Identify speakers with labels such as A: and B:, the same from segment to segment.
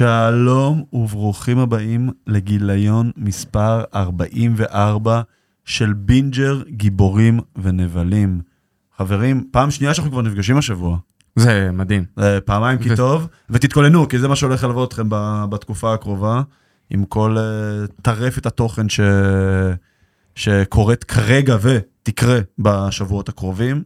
A: שלום וברוכים הבאים לגיליון מספר 44 של בינג'ר גיבורים ונבלים. חברים, פעם שנייה שאנחנו כבר נפגשים השבוע.
B: זה מדהים.
A: אה, פעמיים כי טוב, ותתכוננו, כי זה מה שהולך ללוות אתכם בתקופה הקרובה, עם כל אה, טרפת התוכן ש... שקורית כרגע ותקרה בשבועות הקרובים.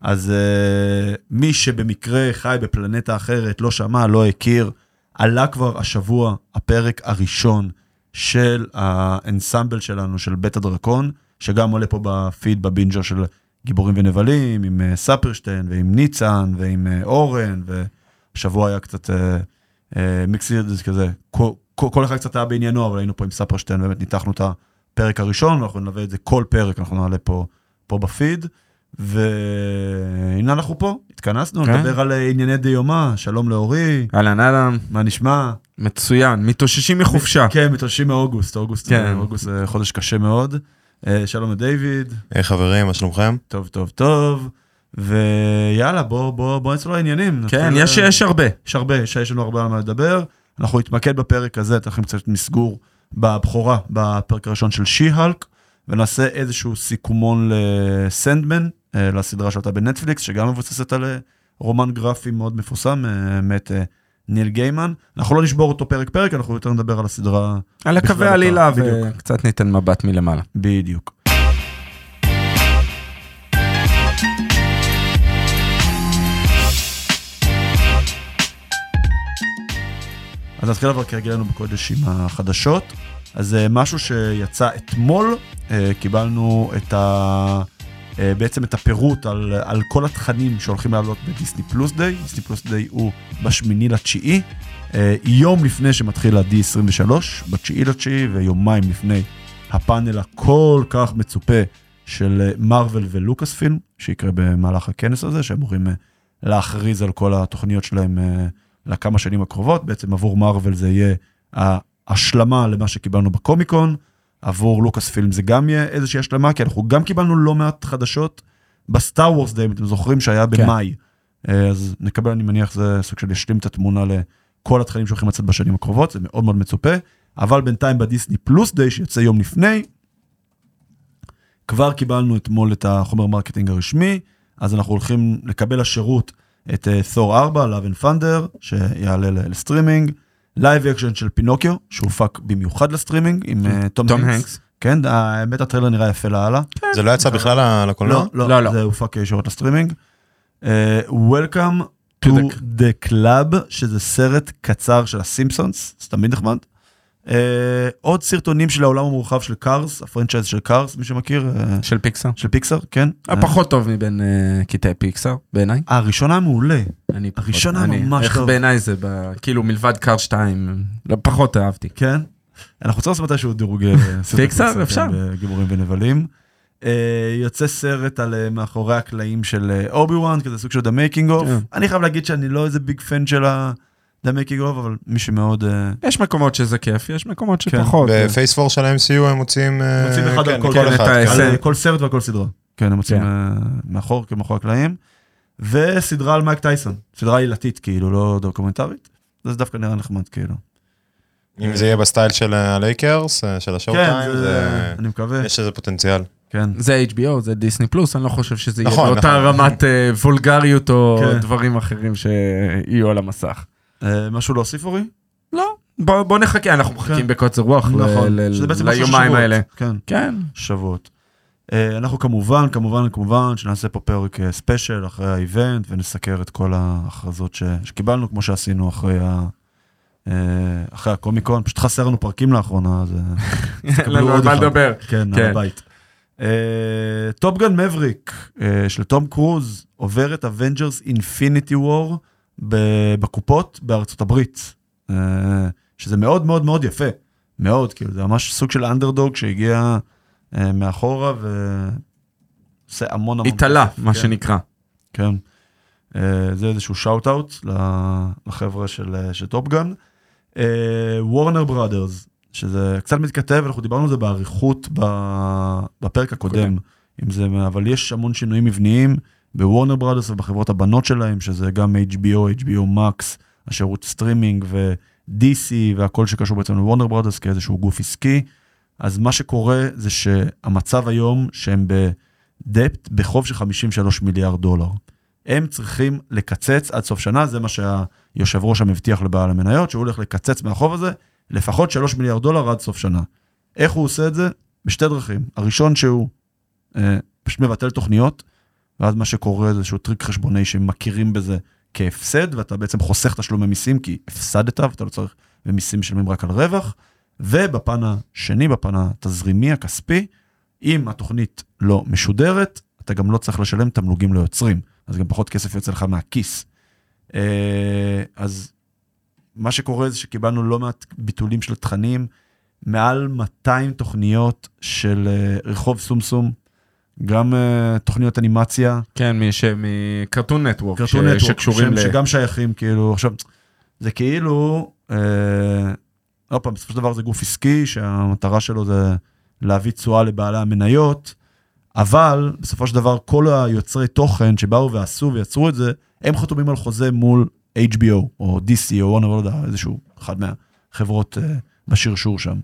A: אז uh, מי שבמקרה חי בפלנטה אחרת, לא שמע, לא הכיר, עלה כבר השבוע הפרק הראשון של האנסמבל שלנו, של בית הדרקון, שגם עולה פה בפיד בבינג'ר של גיבורים ונבלים, עם uh, ספרשטיין ועם ניצן ועם uh, אורן, והשבוע היה קצת uh, uh, מיקסיד כזה, כל, כל אחד קצת היה בעניינו, אבל היינו פה עם ספרשטיין, באמת ניתחנו את הפרק הראשון, ואנחנו נלווה את זה כל פרק, אנחנו נעלה פה, פה בפיד. והנה אנחנו פה, התכנסנו,
B: כן.
A: נדבר על אה, ענייני דיומא, שלום לאורי,
B: אהלן אהלן,
A: מה נשמע?
B: מצוין, מתאוששים מחופשה.
A: כן, מתאוששים מאוגוסט, אוגוסט,
B: כן.
A: אוגוסט זה חודש קשה מאוד. אה, שלום לדיוויד,
C: היי חברים, מה שלומכם?
A: טוב טוב טוב, ויאללה בוא בוא בוא נצא לעניינים.
B: כן, יש
A: אה,
B: יש הרבה.
A: יש הרבה, יש, יש לנו הרבה על מה לדבר. אנחנו נתמקד בפרק הזה, אתם לכם קצת מסגור בבכורה, בפרק הראשון של שי-הלק, ונעשה איזשהו סיכומון לסנדמן, אה, לסדרה שהייתה בנטפליקס, שגם מבוססת על אה, רומן גרפי מאוד מפורסם, אה, מאת אה, ניל גיימן. אנחנו לא נשבור אותו פרק פרק, אנחנו יותר נדבר על הסדרה
B: על הקווי
A: בכללותה,
B: עלילה
A: בדיוק.
B: וקצת ניתן מבט מלמעלה.
A: בדיוק. אז נתחיל אבל כהרגלנו בקודש עם החדשות. אז משהו שיצא אתמול, אה, קיבלנו את ה... אה, בעצם את הפירוט על, על כל התכנים שהולכים לעלות בדיסני פלוס דיי. דיסני פלוס דיי הוא בשמיני לתשיעי, אה, יום לפני שמתחיל ה-D23, בתשיעי לתשיעי, ויומיים לפני הפאנל הכל כך מצופה של מארוול ולוקאס פילם, שיקרה במהלך הכנס הזה, שאמורים אה, להכריז על כל התוכניות שלהם אה, לכמה שנים הקרובות. בעצם עבור מארוול זה יהיה ההשלמה למה שקיבלנו בקומיקון, עבור לוקאספילם זה גם יהיה איזושהי השלמה, כי אנחנו גם קיבלנו לא מעט חדשות ב Star Wars Day, אם אתם זוכרים שהיה במאי. אה, אז נקבל, אני מניח, זה סוג של ישלים את התמונה לכל התכנים שהולכים לצאת בשנים הקרובות, זה מאוד מאוד מצופה. אבל בינתיים ב Disney Plus Day, שיוצא יום לפני, כבר קיבלנו אתמול את החומר marketing הרשמי, אז אנחנו הולכים לקבל לשירות את תור 4, Love and Thunder, שיעלה ל- לסטרימינג, live action של פינוקיו, שהופק במיוחד לסטרימינג, עם אה, טום
B: טום
A: הנקס. כן, האמת הטריילר נראה יפה לאללה.
C: זה לא יצא בכלל
A: לא,
C: לקולנוע?
A: לא,
B: לא, לא.
A: זה הופק ישירות לסטרימינג. אה, Welcome to
B: to the-
A: the Club, שזה סרט קצר של הסימפסונס, זה תמיד נחמד. אה, עוד סרטונים של העולם המורחב של Cars, ה franchise של Cars, מי שמכיר, אה,
B: של פיקסאר.
A: של פיקסאר, כן. אה,
B: הפחות טוב מבין אה, קטעי פיקסאר, בעיניי.
A: הראשון היה מעולה.
B: אני פחות-
A: הראשון היה
B: אני-
A: ממש
B: איך
A: טוב.
B: בעיניי זה, ב- כאילו מלבד Cars 2, לא פחות אהבתי.
A: כן. אנחנו צריכים לעשות מתישהו דירוג סרטי
B: פיקסאר,
A: כן,
B: אפשר.
A: בגיבורים ונבלים. אה, יוצא סרט על אה, מאחורי הקלעים של אובי וואן, כזה סוג של Making of.
B: כן.
A: אני חייב להגיד שאני לא איזה big fan של ה- The Making of, אבל מי שמאוד... אה,
B: יש מקומות שזה כיף, יש מקומות
A: כן.
B: שפחות.
C: ב Phase Four של ה-MCU הם מוצאים... אה,
A: מוצאים אחד
C: כן,
A: על כל-
B: כן,
C: אחד,
A: כל סרט ועל כל סדרה. כן, הם מוצאים. אה, מאחור, כמאחורי הקלעים. וסדרה על מייק טייסון, סדרה עלילתית כאילו, לא דוקומנטרית. זה דווקא נראה נחמד כאילו.
C: אם זה יהיה ב style של הלייקרס, של השואוטיים,
A: זה-
C: זה...
A: אני מקווה.
C: יש איזה פוטנציאל.
A: כן.
B: זה HBO, זה דיסני פלוס, אני לא חושב שזה יהיה
C: נכון,
B: באותה
C: נכון.
B: רמת וולגריות או. דברים אחרים שיהיו על המסך.
A: אה, משהו להוסיף אורי?
B: לא, בוא בוא נחכה, אנחנו
A: כן.
B: מחכים בקוצר רוח
A: נכון.
B: ליומיים. האלה.
A: כן.
B: כן,
A: שבועות. אה, אנחנו כמובן, כמובן, כמובן, שנעשה פה פרק אה, ספיישל אחרי ה event ונסקר את כל ההכרזות ש... שקיבלנו, כמו שעשינו אחרי, ה... אחרי הקומיקון. פשוט חסר לנו פרקים לאחרונה, אז...
B: אין לנו על
A: עוד
B: מה
A: אחד.
B: לדבר.
A: כן, על
B: כן.
A: הבית. Top Gun מבריק של טום קרוז עובר את Avengers Infinity War בקופות בארצות הברית, אה, שזה מאוד מאוד מאוד יפה, מאוד, כאילו זה ממש סוג של אנדרדוג שהגיע אה, מאחורה ועושה המון המון...
B: התעלה, מה
A: כן,
B: שנקרא.
A: כן. אה, זה איזשהו shout out לחבר'ה של, של Top Gun. וורנר בראדרס, שזה קצת מתכתב, אנחנו דיברנו על זה באריכות בפרק הקודם, אם זה, אבל יש המון שינויים מבניים בוורנר בראדרס ובחברות הבנות שלהם, שזה גם HBO, HBO Max, השירות סטרימינג DC והכל שקשור בעצם לוורנר ברודרס כאיזשהו גוף עסקי. אז מה שקורה זה שהמצב היום שהם ב debt בחוב של 53 מיליארד דולר. הם צריכים לקצץ עד סוף שנה, זה מה שהיושב ראש הבטיח לבעלי המניות, שהוא הולך לקצץ מהחוב הזה לפחות 3 מיליארד דולר עד סוף שנה. איך הוא עושה את זה? בשתי דרכים. הראשון שהוא אה, פשוט מבטל תוכניות, ואז מה שקורה זה איזשהו טריק חשבוני שמכירים בזה כהפסד, ואתה בעצם חוסך תשלומי מיסים כי הפסדת ואתה לא צריך, ומיסים משלמים רק על רווח. ובפן השני, בפן התזרימי, הכספי, אם התוכנית לא משודרת, אתה גם לא צריך לשלם תמלוגים ליוצרים, אז גם פחות כסף יוצא לך מהכיס. אה, אז מה שקורה זה שקיבלנו לא מעט ביטולים של תכנים, מעל 200 תוכניות של אה, רחוב סומסום, גם uh, תוכניות אנימציה.
B: כן, מקרטון נטוורק,
A: קרטון נטוורק,
B: שקשורים ל...
A: שגם שייכים, כאילו, עכשיו, זה כאילו, אה, עוד פעם, בסופו של דבר זה גוף עסקי, שהמטרה שלו זה להביא תשואה לבעלי המניות, אבל בסופו של דבר כל היוצרי תוכן שבאו ועשו ויצרו את זה, הם חתומים על חוזה מול HBO, או DC, או לא יודע, איזשהו, אחד מהחברות uh, בשרשור שם.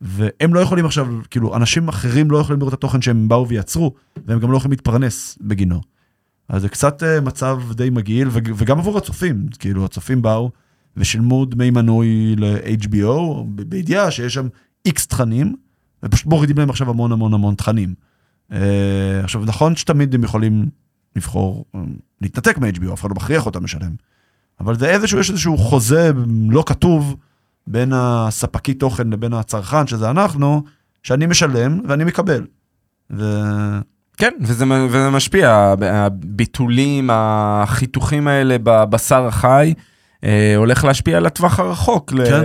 A: והם לא יכולים עכשיו, כאילו, אנשים אחרים לא יכולים לראות את התוכן שהם באו ויצרו, והם גם לא יכולים להתפרנס בגינו. אז זה קצת uh, מצב די מגעיל, וגם עבור הצופים, כאילו, הצופים באו ושילמו דמי מנוי ל-HBO, בידיעה שיש שם איקס תכנים, ופשוט מורידים להם עכשיו המון המון המון תכנים. Uh, עכשיו, נכון שתמיד הם יכולים לבחור um, להתנתק מ-HBO, אף אחד לא מכריח אותם לשלם. אבל זה איזשהו, יש איזשהו חוזה לא כתוב, בין הספקי תוכן לבין הצרכן, שזה אנחנו, שאני משלם ואני מקבל. ו...
B: כן, וזה, וזה משפיע, הביטולים, החיתוכים האלה בבשר החי, אה, הולך להשפיע על הטווח הרחוק, כן. ל-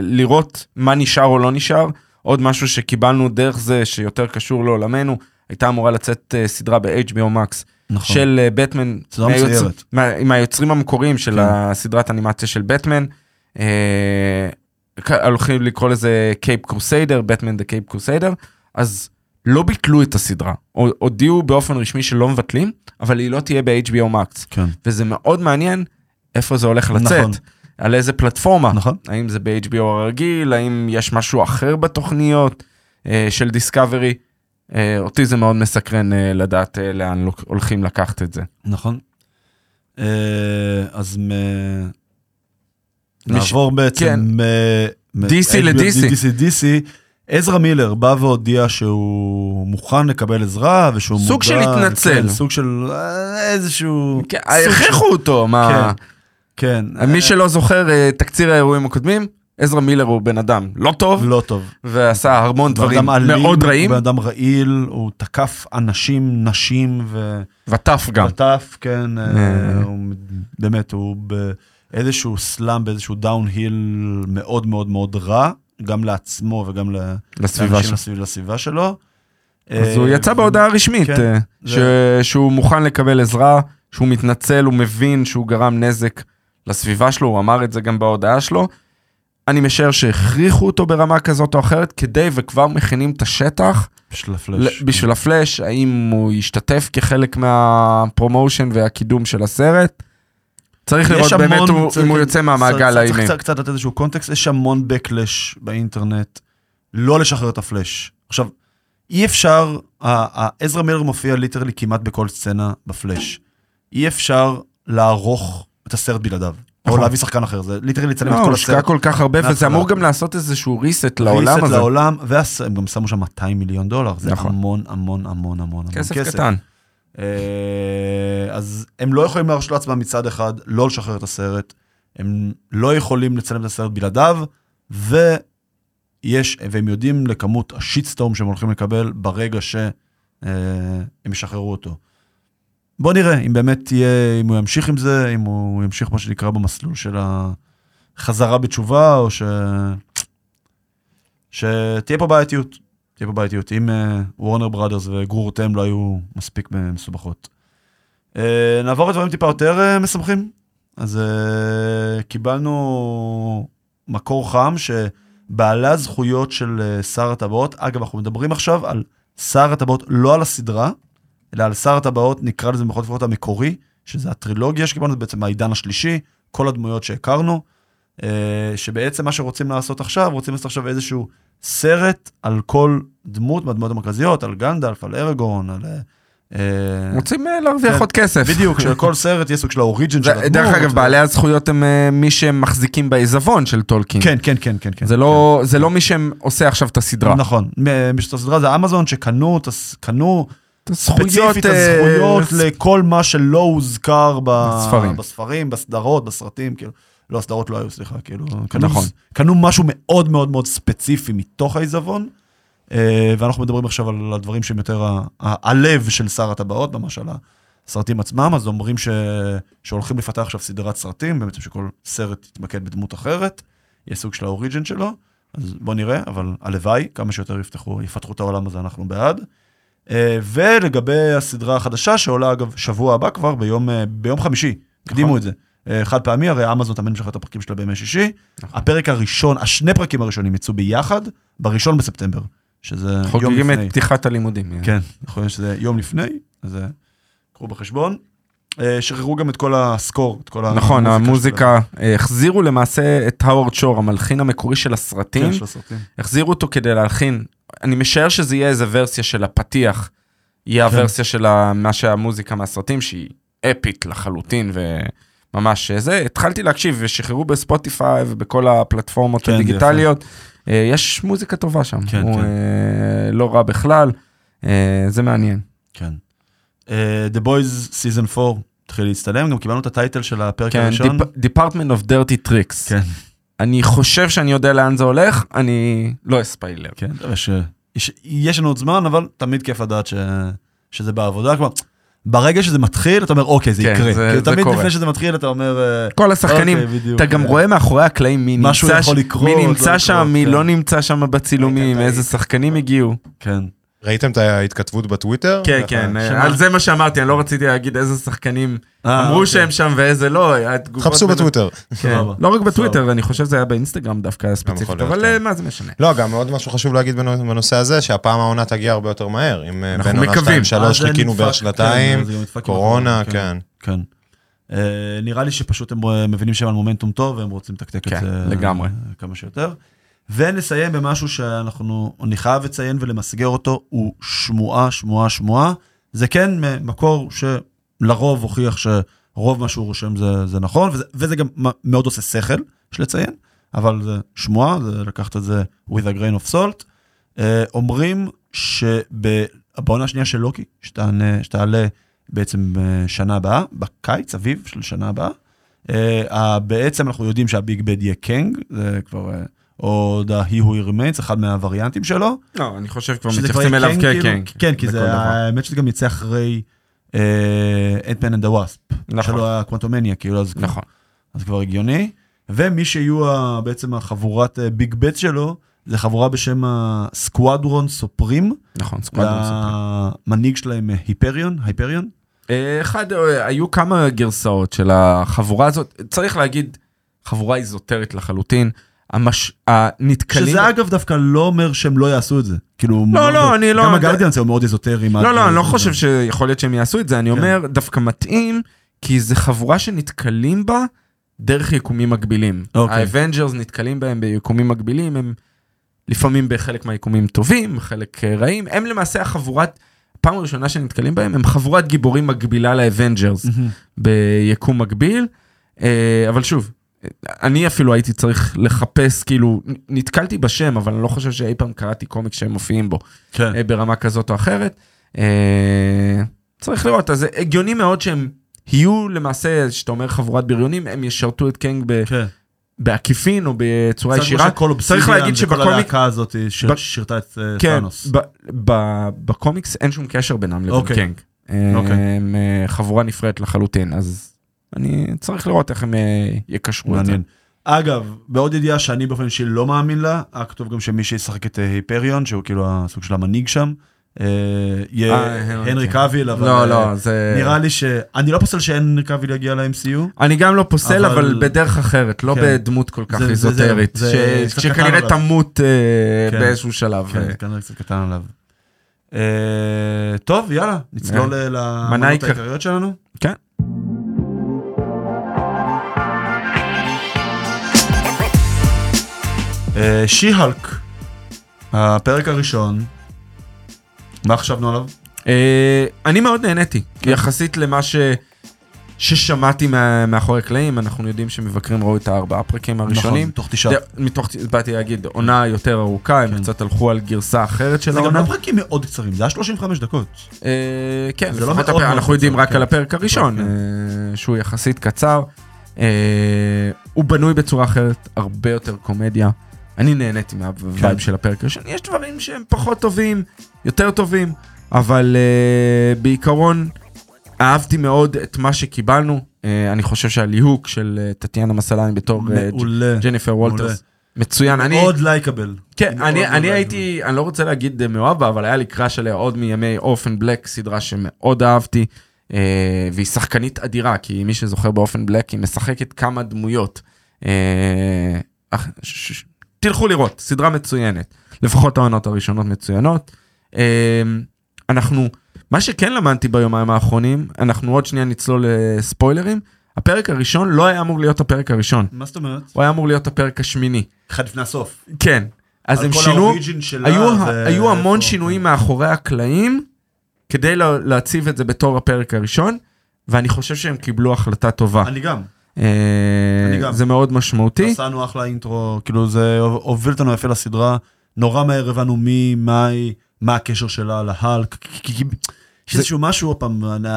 B: לראות מה נשאר או לא נשאר. עוד משהו שקיבלנו דרך זה, שיותר קשור לעולמנו, הייתה אמורה לצאת אה, סדרה ב-HBO Max. נכון. של בטמן,
A: סדרה מצוירת.
B: עם היוצרים המקוריים של כן. הסדרת אנימציה של בטמן. אה, הולכים לקרוא לזה Caped Crusader, Batman the Caped Crusader, אז לא ביטלו את הסדרה, הודיעו באופן רשמי שלא מבטלים, אבל היא לא תהיה ב-HBO Max.
A: כן.
B: וזה מאוד מעניין איפה זה הולך לצאת. נכון. על איזה פלטפורמה,
A: נכון.
B: האם זה ב-HBO הרגיל, האם יש משהו אחר בתוכניות אה, של דיסקאברי. אה, אותי זה מאוד מסקרן אה, לדעת אה, לאן הולכים לקחת את זה.
A: נכון. אה, אז מ... נעבור בעצם
B: כן. DC ל-DC.
A: DC, DC. עזרא מילר בא והודיע שהוא מוכן לקבל עזרה ושהוא
B: סוג של התנצל.
A: כן, סוג של אה, איזשהו...
B: כן, הכריחו אותו, מה...
A: כן.
B: כן. מי שלא זוכר, אה, תקציר האירועים הקודמים, עזרא מילר הוא בן אדם לא טוב.
A: לא טוב.
B: ועשה המון דברים
A: אלים,
B: מאוד רעים.
A: בן אדם רעיל, הוא תקף אנשים, נשים ו...
B: וטף גם.
A: וטף, כן. אה, הוא, באמת, הוא באיזשהו סלאם, באיזשהו דאון-היל מאוד מאוד מאוד רע. גם לעצמו וגם
B: לסביבה,
A: לסביב, לסביבה שלו.
B: אז הוא יצא בהודעה רשמית, כן, ש... זה... שהוא מוכן לקבל עזרה, שהוא מתנצל, הוא מבין שהוא גרם נזק לסביבה שלו, הוא אמר את זה גם בהודעה שלו. אני משער שהכריחו אותו ברמה כזאת או אחרת, כדי וכבר מכינים את השטח.
A: בשביל הפלאש.
B: בשביל הפלאש, האם הוא ישתתף כחלק מה promotion והקידום של הסרט. צריך לראות המון, באמת הוא, צריך, אם הוא יוצא מהמעגל האימים.
A: צריך קצת, לתת איזשהו קונטקסט, יש המון backlash באינטרנט, לא לשחרר את הפלאש. עכשיו, אי אפשר, עזרא מילר מופיע literally כמעט בכל סצנה בפלאש. אי אפשר לערוך את הסרט בלעדיו. או להביא שחקן אחר, זה ליטרלי לצלם את
B: כל
A: הסרט.
B: הוא השקע כל כך הרבה, וזה אמור גם לעשות איזשהו reset לעולם הזה.
A: reset לעולם, והם גם שמו שם 200 מיליון דולר, זה המון המון המון המון
B: כסף. כסף קטן.
A: אה, אז הם לא יכולים להרשות לעצמם מצד אחד לא לשחרר את הסרט, הם לא יכולים לצלם את הסרט בלעדיו, ויש, והם יודעים לכמות השיטסטורם שהם הולכים לקבל ברגע שהם ישחררו אותו. בוא נראה אם באמת תהיה, אם הוא ימשיך עם זה, אם הוא ימשיך מה שנקרא במסלול של החזרה בתשובה, או ש... שתהיה פה בעייתיות. תהיה פה בעייתיות, אם וורנר בראדרס וגרורותיהם לא היו מספיק מסובכות. Uh, נעבור לדברים טיפה יותר uh, משמחים. אז קיבלנו מקור חם שבעלי הזכויות של שר הטבעות, אגב, אנחנו מדברים עכשיו על שר הטבעות, לא על הסדרה, אלא על שר הטבעות, נקרא לזה במירכאות לפחות המקורי, שזה הטרילוגיה שקיבלנו, בעצם העידן השלישי, כל הדמויות שהכרנו, אה, שבעצם מה שרוצים לעשות עכשיו, רוצים לעשות עכשיו איזשהו סרט על כל דמות מהדמות המרכזיות, על גנדלף, על ארגון, על... אה,
B: רוצים אה, להרוויח
A: כן.
B: עוד כסף.
A: בדיוק, שלכל סרט יהיה סוג של האוריג'ין של הדמות.
B: דרך אגב, בעלי הזכויות הם אה, מי שהם מחזיקים בעיזבון של טולקין.
A: כן, כן, כן, כן. כן.
B: זה לא זה לא מי שעושה עכשיו את הסדרה.
A: נכון, מי שעושה סדרה זה אמזון שקנו, את קנו
B: את
A: ספציפית
B: אה,
A: הזכויות לכל מה שלא הוזכר.
B: בספרים,
A: בסדרות, בסרטים, כאילו, לא, הסדרות לא היו, סליחה, כאילו, קנו,
B: נכון.
A: קנו משהו מאוד מאוד מאוד ספציפי מתוך העיזבון, אה, ואנחנו מדברים עכשיו על הדברים שהם יותר ה- ה- הלב של שר הטבעות, ממש על הסרטים עצמם, אז אומרים ש... שהולכים לפתח עכשיו סדרת סרטים, בעצם שכל סרט יתמקד בדמות אחרת, יהיה סוג של האוריג'ין שלו, אז בוא נראה, אבל הלוואי, כמה שיותר יפתחו, יפתחו את העולם הזה, אנחנו בעד. אה, ולגבי הסדרה החדשה, שעולה אגב שבוע הבא כבר, ביום, אה, ביום חמישי, הקדימו את זה. אה, חד פעמי, הרי אמזון תמיד משחרר את הפרקים שלה בימי שישי. הפרק הראשון, השני פרקים הראשונים יצאו ביחד, בראשון בספטמבר, שזה יום
B: חוגגים
A: לפני.
B: את פתיחת הלימודים.
A: כן, יכול להיות שזה יום לפני, אז אה, קחו בחשבון. אה, שחררו גם את כל הסקור, את כל
B: נכון,
A: המוזיקה
B: המוזיקה, אה, החזירו למעשה את האוורד שור, המלחין המקורי של הסרטים,
A: כן, של הסרטים.
B: החזירו אותו כדי להלחין. אני משער שזה יהיה איזה ורסיה של הפתיח, יהיה
A: כן.
B: הוורסיה של מה שהמוזיקה מהסרטים, שהיא אפית לחלוטין וממש זה. התחלתי להקשיב ושחררו בספוטיפיי ובכל הפלטפורמות
A: כן,
B: הדיגיטליות. אה, יש מוזיקה טובה שם,
A: כן,
B: הוא
A: כן.
B: אה, לא רע בכלל, אה, זה מעניין.
A: כן. אה, The Boys Season 4 התחיל להצטלם, גם קיבלנו את הטייטל של הפרק
B: כן,
A: הראשון.
B: Dep- Department of Dirty Tricks.
A: כן,
B: אני חושב שאני יודע לאן זה הולך, אני לא אספיילר.
A: כן, יש, יש, יש לנו עוד זמן, אבל תמיד כיף לדעת ש, שזה בעבודה. כלומר, ברגע שזה מתחיל, אתה אומר, אוקיי, זה
B: כן,
A: יקרה.
B: זה-
A: כאילו,
B: זה
A: תמיד
B: קורה.
A: לפני שזה מתחיל, אתה אומר, אה,
B: כל השחקנים,
A: אוקיי, בדיוק,
B: אתה גם
A: אה,
B: רואה מאחורי הקלעים מי נמצא,
A: יכול
B: ש-
A: לקרות,
B: מי
A: לא
B: נמצא
A: לקרות,
B: שם, מי
A: כן.
B: לא נמצא שם בצילומים,
C: ראית,
B: איזה
C: ראית.
B: שחקנים הגיעו.
A: כן.
C: ראיתם את ההתכתבות בטוויטר?
B: כן, כן,
A: שמה?
B: על זה מה שאמרתי, אני לא רציתי להגיד איזה שחקנים
A: אה,
B: אמרו
A: אוקיי.
B: שהם שם ואיזה לא,
C: חפשו בטוויטר.
B: כן. לא רק בטוויטר. אני חושב שזה היה באינסטגרם דווקא ספציפית,
C: יכול להיות,
B: אבל
C: כן.
B: אה, מה זה משנה.
C: לא, גם עוד משהו חשוב להגיד בנו- בנושא הזה, שהפעם העונה תגיע הרבה יותר מהר. אם אה,
B: אנחנו
C: בין עונה
B: מקווים.
C: 2-3
A: אז זה
C: חיכינו בערך
A: כן,
C: שנתיים, קורונה, כן.
A: כן. אה, נראה לי שפשוט הם אה, מבינים שהם על מומנטום טוב והם רוצים לתקתק את זה. אה, כמה שיותר. ונסיים במשהו שאנחנו, אני חייב לציין ולמסגר אותו, הוא שמועה, שמועה, שמועה. זה כן מקור שלרוב הוכיח שרוב מה שהוא רושם זה, זה נכון, וזה, וזה גם מאוד עושה שכל, יש לציין, אבל זה שמועה, זה לקחת את זה with a grain of salt. אה, אומרים שבעונה השנייה של לוקי, שתענה- שתעלה בעצם בשנה הבאה, בקיץ, אביב של שנה הבאה, אה, בעצם אנחנו יודעים שה big bad יהיה קנג, זה כבר, אה, או The He Who Remains, אחד מהווריאנטים שלו.
B: לא, אני חושב כבר מתייחסים אליו
A: קנג, כאילו.
B: כקנג.
A: כן, כי זה. האמת שזה גם יצא אחרי Ant-Man and the Wasp.
B: נכון.
A: שלו ה Quantumania, כאילו, אז כבר-
B: נכון.
A: אז כבר הגיוני. ומי שיהיו בעצם החבורת big bad שלו, זה חבורה בשם ה Squadron Supreme,
B: נכון, Squadron Supreme.
A: והמנהיג שלהם אה, היפריון.
B: אה, אחד, אה, היו כמה גרסאות של החבורה הזאת, צריך להגיד, חבורה איזוטרית לחלוטין. המש... הנתקלים...
A: שזה אגב דווקא לא אומר שהם לא יעשו את זה. כאילו,
B: לא, לא, אני לא-
A: גם ה Guardians הוא מאוד איזוטרי.
B: לא, לא, אני לא חושב שיכול להיות שהם יעשו את זה, אני
A: כן.
B: אומר, דווקא מתאים, כי זו חבורה שנתקלים בה דרך יקומים מקבילים.
A: אוקיי.
B: האבנג'רס נתקלים בהם ביקומים מקבילים, הם לפעמים בחלק מהיקומים טובים, חלק אה, רעים, הם למעשה החבורת, פעם ראשונה שנתקלים בהם, הם חבורת גיבורים מקבילה לאבנג'רס ביקום מקביל, אה, אבל שוב, אני אפילו הייתי צריך לחפש, כאילו, נתקלתי בשם, אבל אני לא חושב שאי פעם קראתי קומיקס שהם מופיעים בו.
A: כן.
B: אה, ברמה כזאת או אחרת. אה, צריך לראות, אז הגיוני מאוד שהם יהיו למעשה, שאתה אומר חבורת בריונים, הם ישרתו את קנג ב-
A: כן.
B: בעקיפין או בצורה ישירה. צריך להגיד
A: וכל
B: שבקומיק,
A: הלהקה הזאת ש-
B: ב-
A: שירתה את אה,
B: כן,
A: תאנוס.
B: ב- ב- בקומיקס אין שום קשר בינם לבין
A: אוקיי.
B: קנג.
A: אוקיי.
B: הם חבורה נפרדת לחלוטין, אז אני צריך לראות איך הם אה, יקשרו את זה.
A: אגב, בעוד ידיעה שאני באופן אישי לא מאמין לה, היה כתוב גם שמי שישחק את אה, היפריון, שהוא כאילו הסוג של המנהיג שם, אה, יהיה
B: אה,
A: הנרי
B: כן.
A: קאביל, אבל
B: לא,
A: אה,
B: לא, זה...
A: נראה לי ש... אני לא פוסל שהנרי קאביל יגיע ל-MCU.
B: אני גם לא פוסל,
A: אבל-
B: בדרך אחרת, לא
A: כן.
B: בדמות כל כך איזוטרית, שכנראה. תמות אה,
A: כן.
B: באיזשהו שלב.
A: כן,
B: אה.
A: כנראה קצת קטן עליו. אה, טוב, יאללה, נצלול אה, למנות
B: העיקר-
A: העיקריות שלנו.
B: כן.
A: שי-הלק, הפרק הראשון, מה חשבנו עליו?
B: אה, אני מאוד נהניתי, יחסית למה ש... ששמעתי מה- מאחורי הקלעים, אנחנו יודעים שמבקרים ראו את הארבעה פרקים הראשונים.
A: נכון, תוך תשעה.
B: מתוך, באתי להגיד, עונה יותר ארוכה, הם
A: כן.
B: קצת הלכו על גרסה אחרת של
A: זה גם
B: העונה.
A: לא פרקים מאוד קצרים, זה היה 35 דקות.
B: אה, כן,
A: זה לא מאוד
B: הפרק-
A: מאוד
B: אנחנו יודעים
A: קצר,
B: רק
A: כן.
B: על הפרק הראשון,
A: כן.
B: אה, שהוא יחסית קצר. אה, הוא בנוי בצורה אחרת, הרבה יותר קומדיה. אני נהניתי מה vibe
A: כן.
B: של הפרק הראשון. יש דברים שהם פחות טובים, יותר טובים, אבל אה, בעיקרון אהבתי מאוד את מה שקיבלנו. אה, אני חושב שהליהוק של אה, טטיאנה מסלני בתור
A: מעולה.
B: ג'ניפר
A: מעולה.
B: וולטרס מצוין. אני,
A: מאוד לייקבל.
B: כן,
A: מאוד
B: אני,
A: מאוד
B: אני. הייתי, אני לא רוצה להגיד מאוהב בה, אבל היה לי קראש עליה עוד מימי אופן בלק, סדרה שמאוד אהבתי, אה, והיא שחקנית אדירה, כי מי שזוכר באופן בלק, היא משחקת כמה דמויות. אה, אך- ש- ש- תלכו לראות, סדרה מצוינת. לפחות העונות הראשונות מצוינות. אה, אנחנו, מה שכן למדתי ביומיים האחרונים, אנחנו עוד שנייה נצלול לספוילרים, הפרק הראשון לא היה אמור להיות הפרק הראשון,
A: מה זאת אומרת?
B: הוא היה אמור להיות הפרק השמיני.
A: אחד לפני הסוף.
B: כן. אז הם שינו, היו,
A: ו-
B: היו המון שינויים מאחורי הקלעים כדי לה, להציב את זה בתור הפרק הראשון, ואני חושב שהם קיבלו החלטה טובה.
A: אני גם.
B: אה,
A: אני גם.
B: זה מאוד משמעותי.
A: עשינו אחלה אינטרו, כאילו זה הוביל אותנו יפה לסדרה. נורא מהר הבנו מי, מה היא, מה הקשר שלה כי- יש איזשהו משהו, עוד פעם, אני-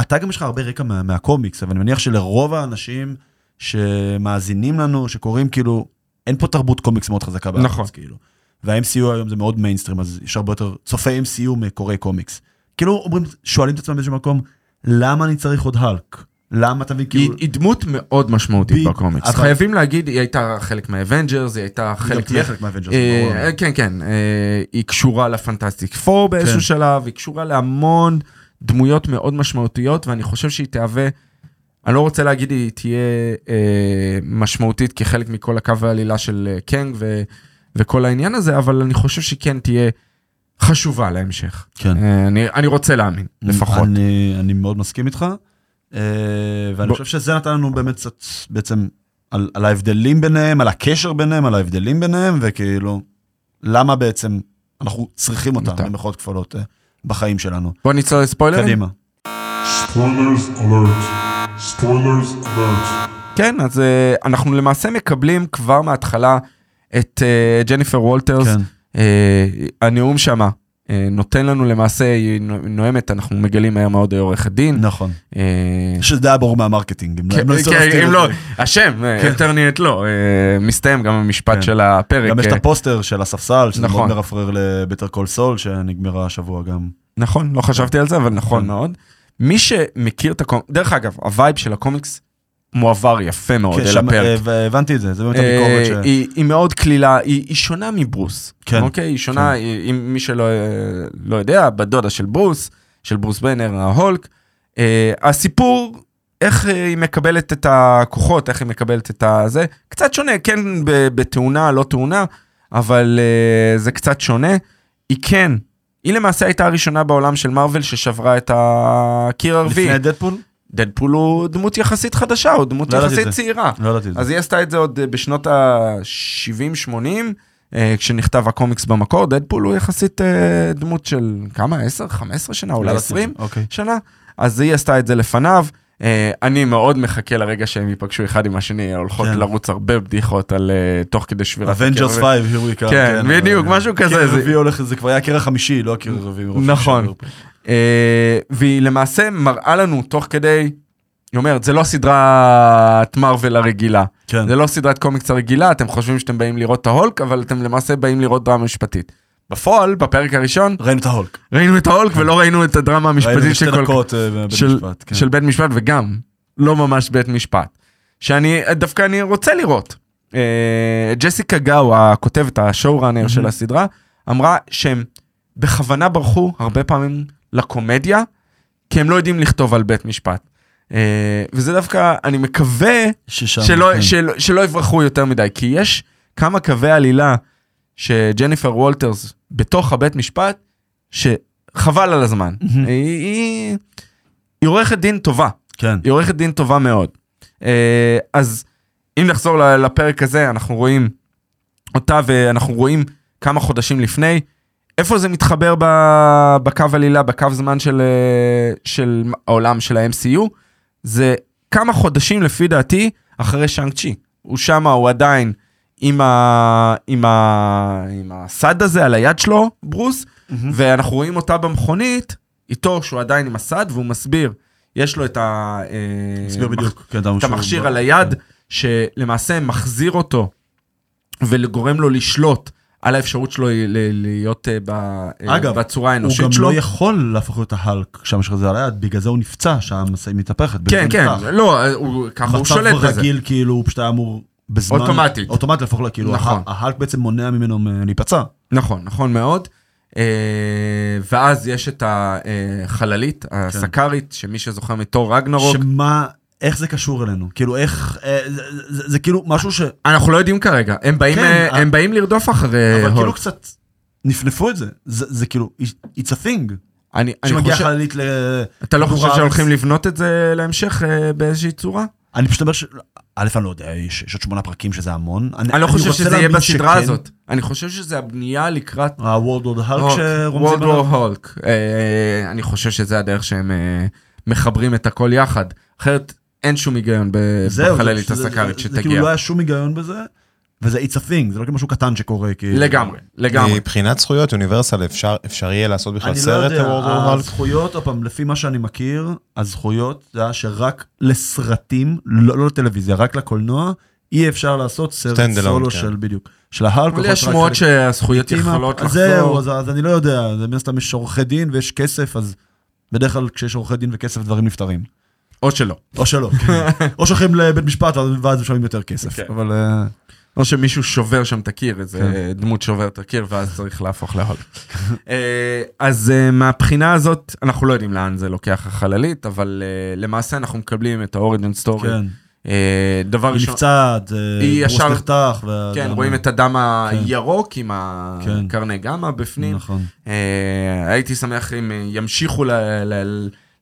A: אתה גם יש לך הרבה רקע מה- מהקומיקס, אבל אני מניח שלרוב האנשים שמאזינים לנו, שקוראים כאילו, אין פה תרבות קומיקס מאוד חזקה בארץ,
B: נכון.
A: כאילו. וה-MCU היום זה מאוד מיינסטרים, אז יש הרבה יותר צופי MCU מקוראי קומיקס. כאילו אומרים, שואלים את עצמם באיזשהו מקום, למה אני צריך עוד האלק? למה אתה מבין,
B: היא,
A: כאילו...
B: היא דמות מאוד משמעותית
A: ב-
B: בקומיקס.
A: אבל-
B: חייבים להגיד, היא הייתה חלק מהאבנג'רס, היא הייתה
A: היא גם
B: חלק...
A: תהיה חלק מהאבנג'רס,
B: אה. כן, כן, אה, היא קשורה ל Fantastic Four באיזשהו
A: כן.
B: שלב, היא קשורה להמון דמויות מאוד משמעותיות, ואני חושב שהיא תהווה, אני לא רוצה להגיד היא תהיה אה, משמעותית כחלק מכל הקו העלילה של אה, קנג ו, וכל העניין הזה, אבל אני חושב שהיא כן תהיה חשובה להמשך.
A: כן.
B: אה, אני, אני רוצה להאמין, לפחות.
A: אני, אני מאוד מסכים איתך, ואני
B: בוא-
A: חושב שזה נתן לנו באמת קצת בעצם על, על ההבדלים ביניהם, על הקשר ביניהם, על ההבדלים ביניהם, וכאילו, למה בעצם אנחנו צריכים אותם
B: אותם.
A: במחאות כפולות אה, בחיים שלנו.
B: בוא נצלול לספוילרים.
A: קדימה.
D: Spoilers alert. Spoilers alert.
B: כן, אז אה, אנחנו למעשה מקבלים כבר מההתחלה את אה, ג'ניפר וולטרס.
A: כן.
B: אה, הנאום שמה אה, נותן לנו למעשה, היא נו- נואמת, אנחנו מגלים מהר מאוד היא עורכת דין.
A: נכון.
B: אה,
A: שזה היה ברור מה marketing. אם לא-
B: כן,
A: לא
B: כן,
A: להסתיר
B: אם לא. השם, אה,
A: כן.
B: אינטרנט לא, אה, מסתיים גם המשפט
A: כן.
B: של הפרק.
A: גם יש את
B: אה,
A: הפוסטר של הספסל, שזה
B: נכון.
A: מאוד מרפרר ל Better Call Saul, שנגמרה השבוע גם.
B: נכון, לא חשבתי על זה, אבל נכון
A: כן.
B: מאוד. מי שמכיר את הקומיקס, דרך אגב, ה vibe של הקומיקס מועבר יפה מאוד
A: כן,
B: אל הפרק.
A: אה, והבנתי את זה, זה באמת הביקורת ש...
B: אה, היא, היא מאוד קלילה, היא, שונה מברוס.
A: כן.
B: אוקיי? היא שונה, היא, אם מי שלא אה, לא יודע, בת דודה של ברוס, של ברוס בנר, ההאלק. אה, הסיפור, איך אה, היא מקבלת את הכוחות, איך היא מקבלת את הזה, קצת שונה, כן בתאונה, לא תאונה, אבל אה, זה קצת שונה. היא כן, היא למעשה הייתה הראשונה בעולם של מארוול ששברה את הקיר הרביעי.
A: לפני דדפול?
B: דדפול הוא דמות יחסית חדשה, הוא דמות
A: לא
B: יחסית. צעירה.
A: לא ידעתי את זה.
B: אז היא עשתה את זה עוד אה, בשנות ה-70-80, כשנכתב הקומיקס במקור, דדפול הוא יחסית אה, דמות של כמה? 10? 15 שנה? אולי
A: לא ידעתי את
B: 20
A: זה, אוקיי.
B: שנה? אז היא עשתה את זה לפניו. אה, אני מאוד מחכה לרגע שהם ייפגשו אחד עם השני, הולכות
A: כן.
B: לרוץ הרבה בדיחות על אה, תוך כדי שבירת הקיר.
A: 5, here we come.
B: כן, בדיוק, משהו כזה,
A: הקיר
B: זה-
A: הרביעי הולך, זה כבר היה הקיר החמישי, לא הקיר הרביעי.
B: נכון. אה, והיא למעשה מראה לנו תוך כדי, היא אומרת, זה לא סדרת מארוול הרגילה.
A: כן.
B: זה לא סדרת קומיקס הרגילה, אתם חושבים שאתם באים לראות את ההולק, אבל אתם למעשה באים לראות דרמה משפטית. בפועל, בפרק הראשון,
A: ראינו את ההולק.
B: ראינו את ההולק ולא ראינו את הדרמה המשפטית של כל...
A: דקות אה,
B: של,
A: משפט. כן.
B: של בית משפט, וגם לא ממש בית משפט. שאני, דווקא אני רוצה לראות. אה, ג'סיקה גאו, הכותבת, השואו ראנר של הסדרה, אמרה שהם בכוונה ברחו הרבה פעמים לקומדיה, כי הם לא יודעים לכתוב על בית משפט. אה, וזה דווקא, אני מקווה
A: ששם,
B: שלא,
A: כן.
B: שלא, שלא יברחו יותר מדי, כי יש כמה קווי עלילה שג'ניפר וולטרס בתוך הבית משפט, שחבל על הזמן. היא, היא, היא עורכת דין טובה,
A: כן.
B: היא עורכת דין טובה מאוד. אה, אז אם נחזור לפרק הזה, אנחנו רואים אותה ואנחנו רואים כמה חודשים לפני, איפה זה מתחבר ב- בקו עלילה, בקו זמן של, אה, של העולם של ה-MCU? זה כמה חודשים לפי דעתי אחרי שאנג צ'י. הוא שמה, הוא עדיין עם, ה, עם, ה, עם הסד הזה על היד שלו, ברוס, ואנחנו רואים אותה במכונית, איתו שהוא עדיין עם הסד, והוא מסביר, יש לו את, ה, אה,
A: הסביר
B: מח-
A: בדיוק. כן,
B: את המכשיר על היד, שלמעשה מחזיר אותו וגורם לו לשלוט על האפשרות שלו להיות אה, אה,
A: אגב,
B: בצורה
A: הוא
B: האנושית
A: גם
B: שלו.
A: לא יכול להפוך להיות ההלק כשהמשך הזה על היד, בגלל זה הוא נפצע שהמשאית מתהפכת.
B: כן, כן. לא, הוא- ככה הוא שולט
A: מצב
B: בזה.
A: רגיל כאילו הוא פשוט היה אמור בזמן...
B: אוטומטית.
A: אוטומטית להפוך לו כאילו,
B: נכון.
A: ההלק בעצם מונע ממנו להיפצע.
B: נכון, נכון מאוד. אה, ואז יש את החללית, הסקארית, שמי שזוכר מתור רגנרוק,
A: שמה, איך זה קשור אלינו? כאילו איך, אה, זה- זה זה כאילו משהו ש...
B: אנחנו לא יודעים כרגע, הם באים,
A: כן,
B: אה,
A: אה,
B: הם באים לרדוף אחרי
A: אבל כאילו. קצת נפנפו את זה. זה זה כאילו, it's a thing.
B: אני חושב,
A: חללית ל...
B: אתה לא חושב. שהולכים לבנות את זה להמשך באיזושהי צורה?
A: אני פשוט אומר ש... א', אני לא יודע, יש יש עוד שמונה פרקים שזה המון.
B: אני לא חושב שזה יהיה בסדרה
A: שכן.
B: הזאת. אני חושב שזה הבנייה לקראת
A: ה-World the Hulk
B: הולק,
A: שרומזים
B: World
A: עליו.
B: War הולק. אני חושב שזה הדרך שהם מחברים את הכל יחד. אחרת אין שום היגיון בחללית
A: זה-
B: הסקארית
A: זה- זה כאילו
B: שתגיע.
A: לא היה שום היגיון בזה, וזה it's a thing, זה לא כאילו משהו קטן שקורה. כאילו.
B: לגמרי, לגמרי.
C: מבחינת זכויות, יוניברסל אפשר אפשר יהיה לעשות בכלל
A: אני לא
C: סרט
A: יודע? הזכויות, עוד פעם, לפי מה שאני מכיר, הזכויות זה היה שרק לסרטים, לא לא לטלוויזיה, רק לקולנוע, אי אפשר לעשות סרט סולו
C: כן.
A: של בדיוק, של ההלק.
B: אבל יש שמועות שהזכויות יכולות לחזור.
A: זהו, אז- אז אני לא יודע, זה מן הסתם יש עורכי דין ויש כסף, אז בדרך כלל כשיש עורכי דין וכסף דברים נפתרים.
B: או שלא.
A: או שלא, כן. או שהולכים לבית משפט ואז- משלמים יותר כסף.
B: כן.
A: אבל אה,
B: או שמישהו שובר שם את הקיר, איזה
A: כן.
B: דמות שובר את הקיר, ואז צריך להפוך להולק. אה, אז אה, מהבחינה הזאת, אנחנו לא יודעים לאן זה לוקח החללית, אבל למעשה אנחנו מקבלים את האוריג'ן סטורי.
A: כן.
B: דבר ראשון,
A: נפצעת,
B: היא
A: ברוס
B: ישר-
A: נחתך.
B: כן, רואים את הדם הירוק עם
A: כן.
B: הקרני גמא בפנים.
A: נכון.
B: הייתי שמח אם ימשיכו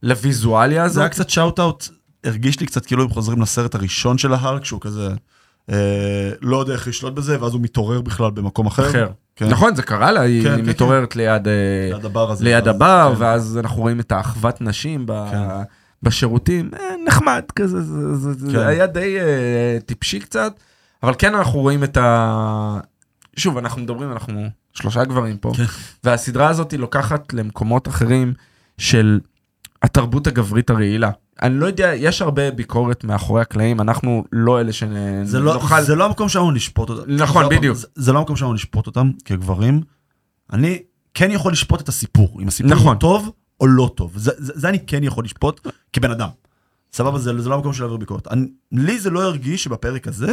B: לוויזואליה
A: זה היה
B: הזאת.
A: קצת shout-out, הרגיש לי קצת כאילו הם חוזרים לסרט הראשון של ההלק, שהוא כזה אה, לא יודע איך לשלוט בזה, ואז הוא מתעורר בכלל במקום אחר.
B: אחר.
A: כן.
B: נכון, זה קרה לה, היא
A: כן, כן,
B: מתעוררת ליד... אה,
A: ליד הבר הזה.
B: ליד
A: ואז-
B: הבר,
A: כן.
B: ואז אנחנו רואים את האחוות נשים ב...
A: כן.
B: בשירותים, אה, נחמד כזה, זה, זה, זה
A: כן.
B: היה די אה, טיפשי קצת, אבל כן אנחנו רואים את ה... שוב, אנחנו מדברים, אנחנו שלושה גברים פה,
A: כן.
B: והסדרה הזאת היא לוקחת למקומות אחרים של התרבות הגברית הרעילה. אני לא יודע, יש הרבה ביקורת מאחורי הקלעים, אנחנו לא אלה
A: זה לא,
B: שנוכל...
A: זה לא המקום שלנו לשפוט אותם.
B: נכון,
A: זה-
B: בדיוק.
A: זה, זה לא המקום שלנו לשפוט אותם כגברים. אני כן יכול לשפוט את הסיפור, אם הסיפור
B: נכון.
A: הוא טוב או לא טוב. זה, זה, זה אני כן יכול לשפוט כבן אדם. סבבה, זה, זה לא המקום של להעביר ביקורת. אני, לי זה לא הרגיש שבפרק הזה,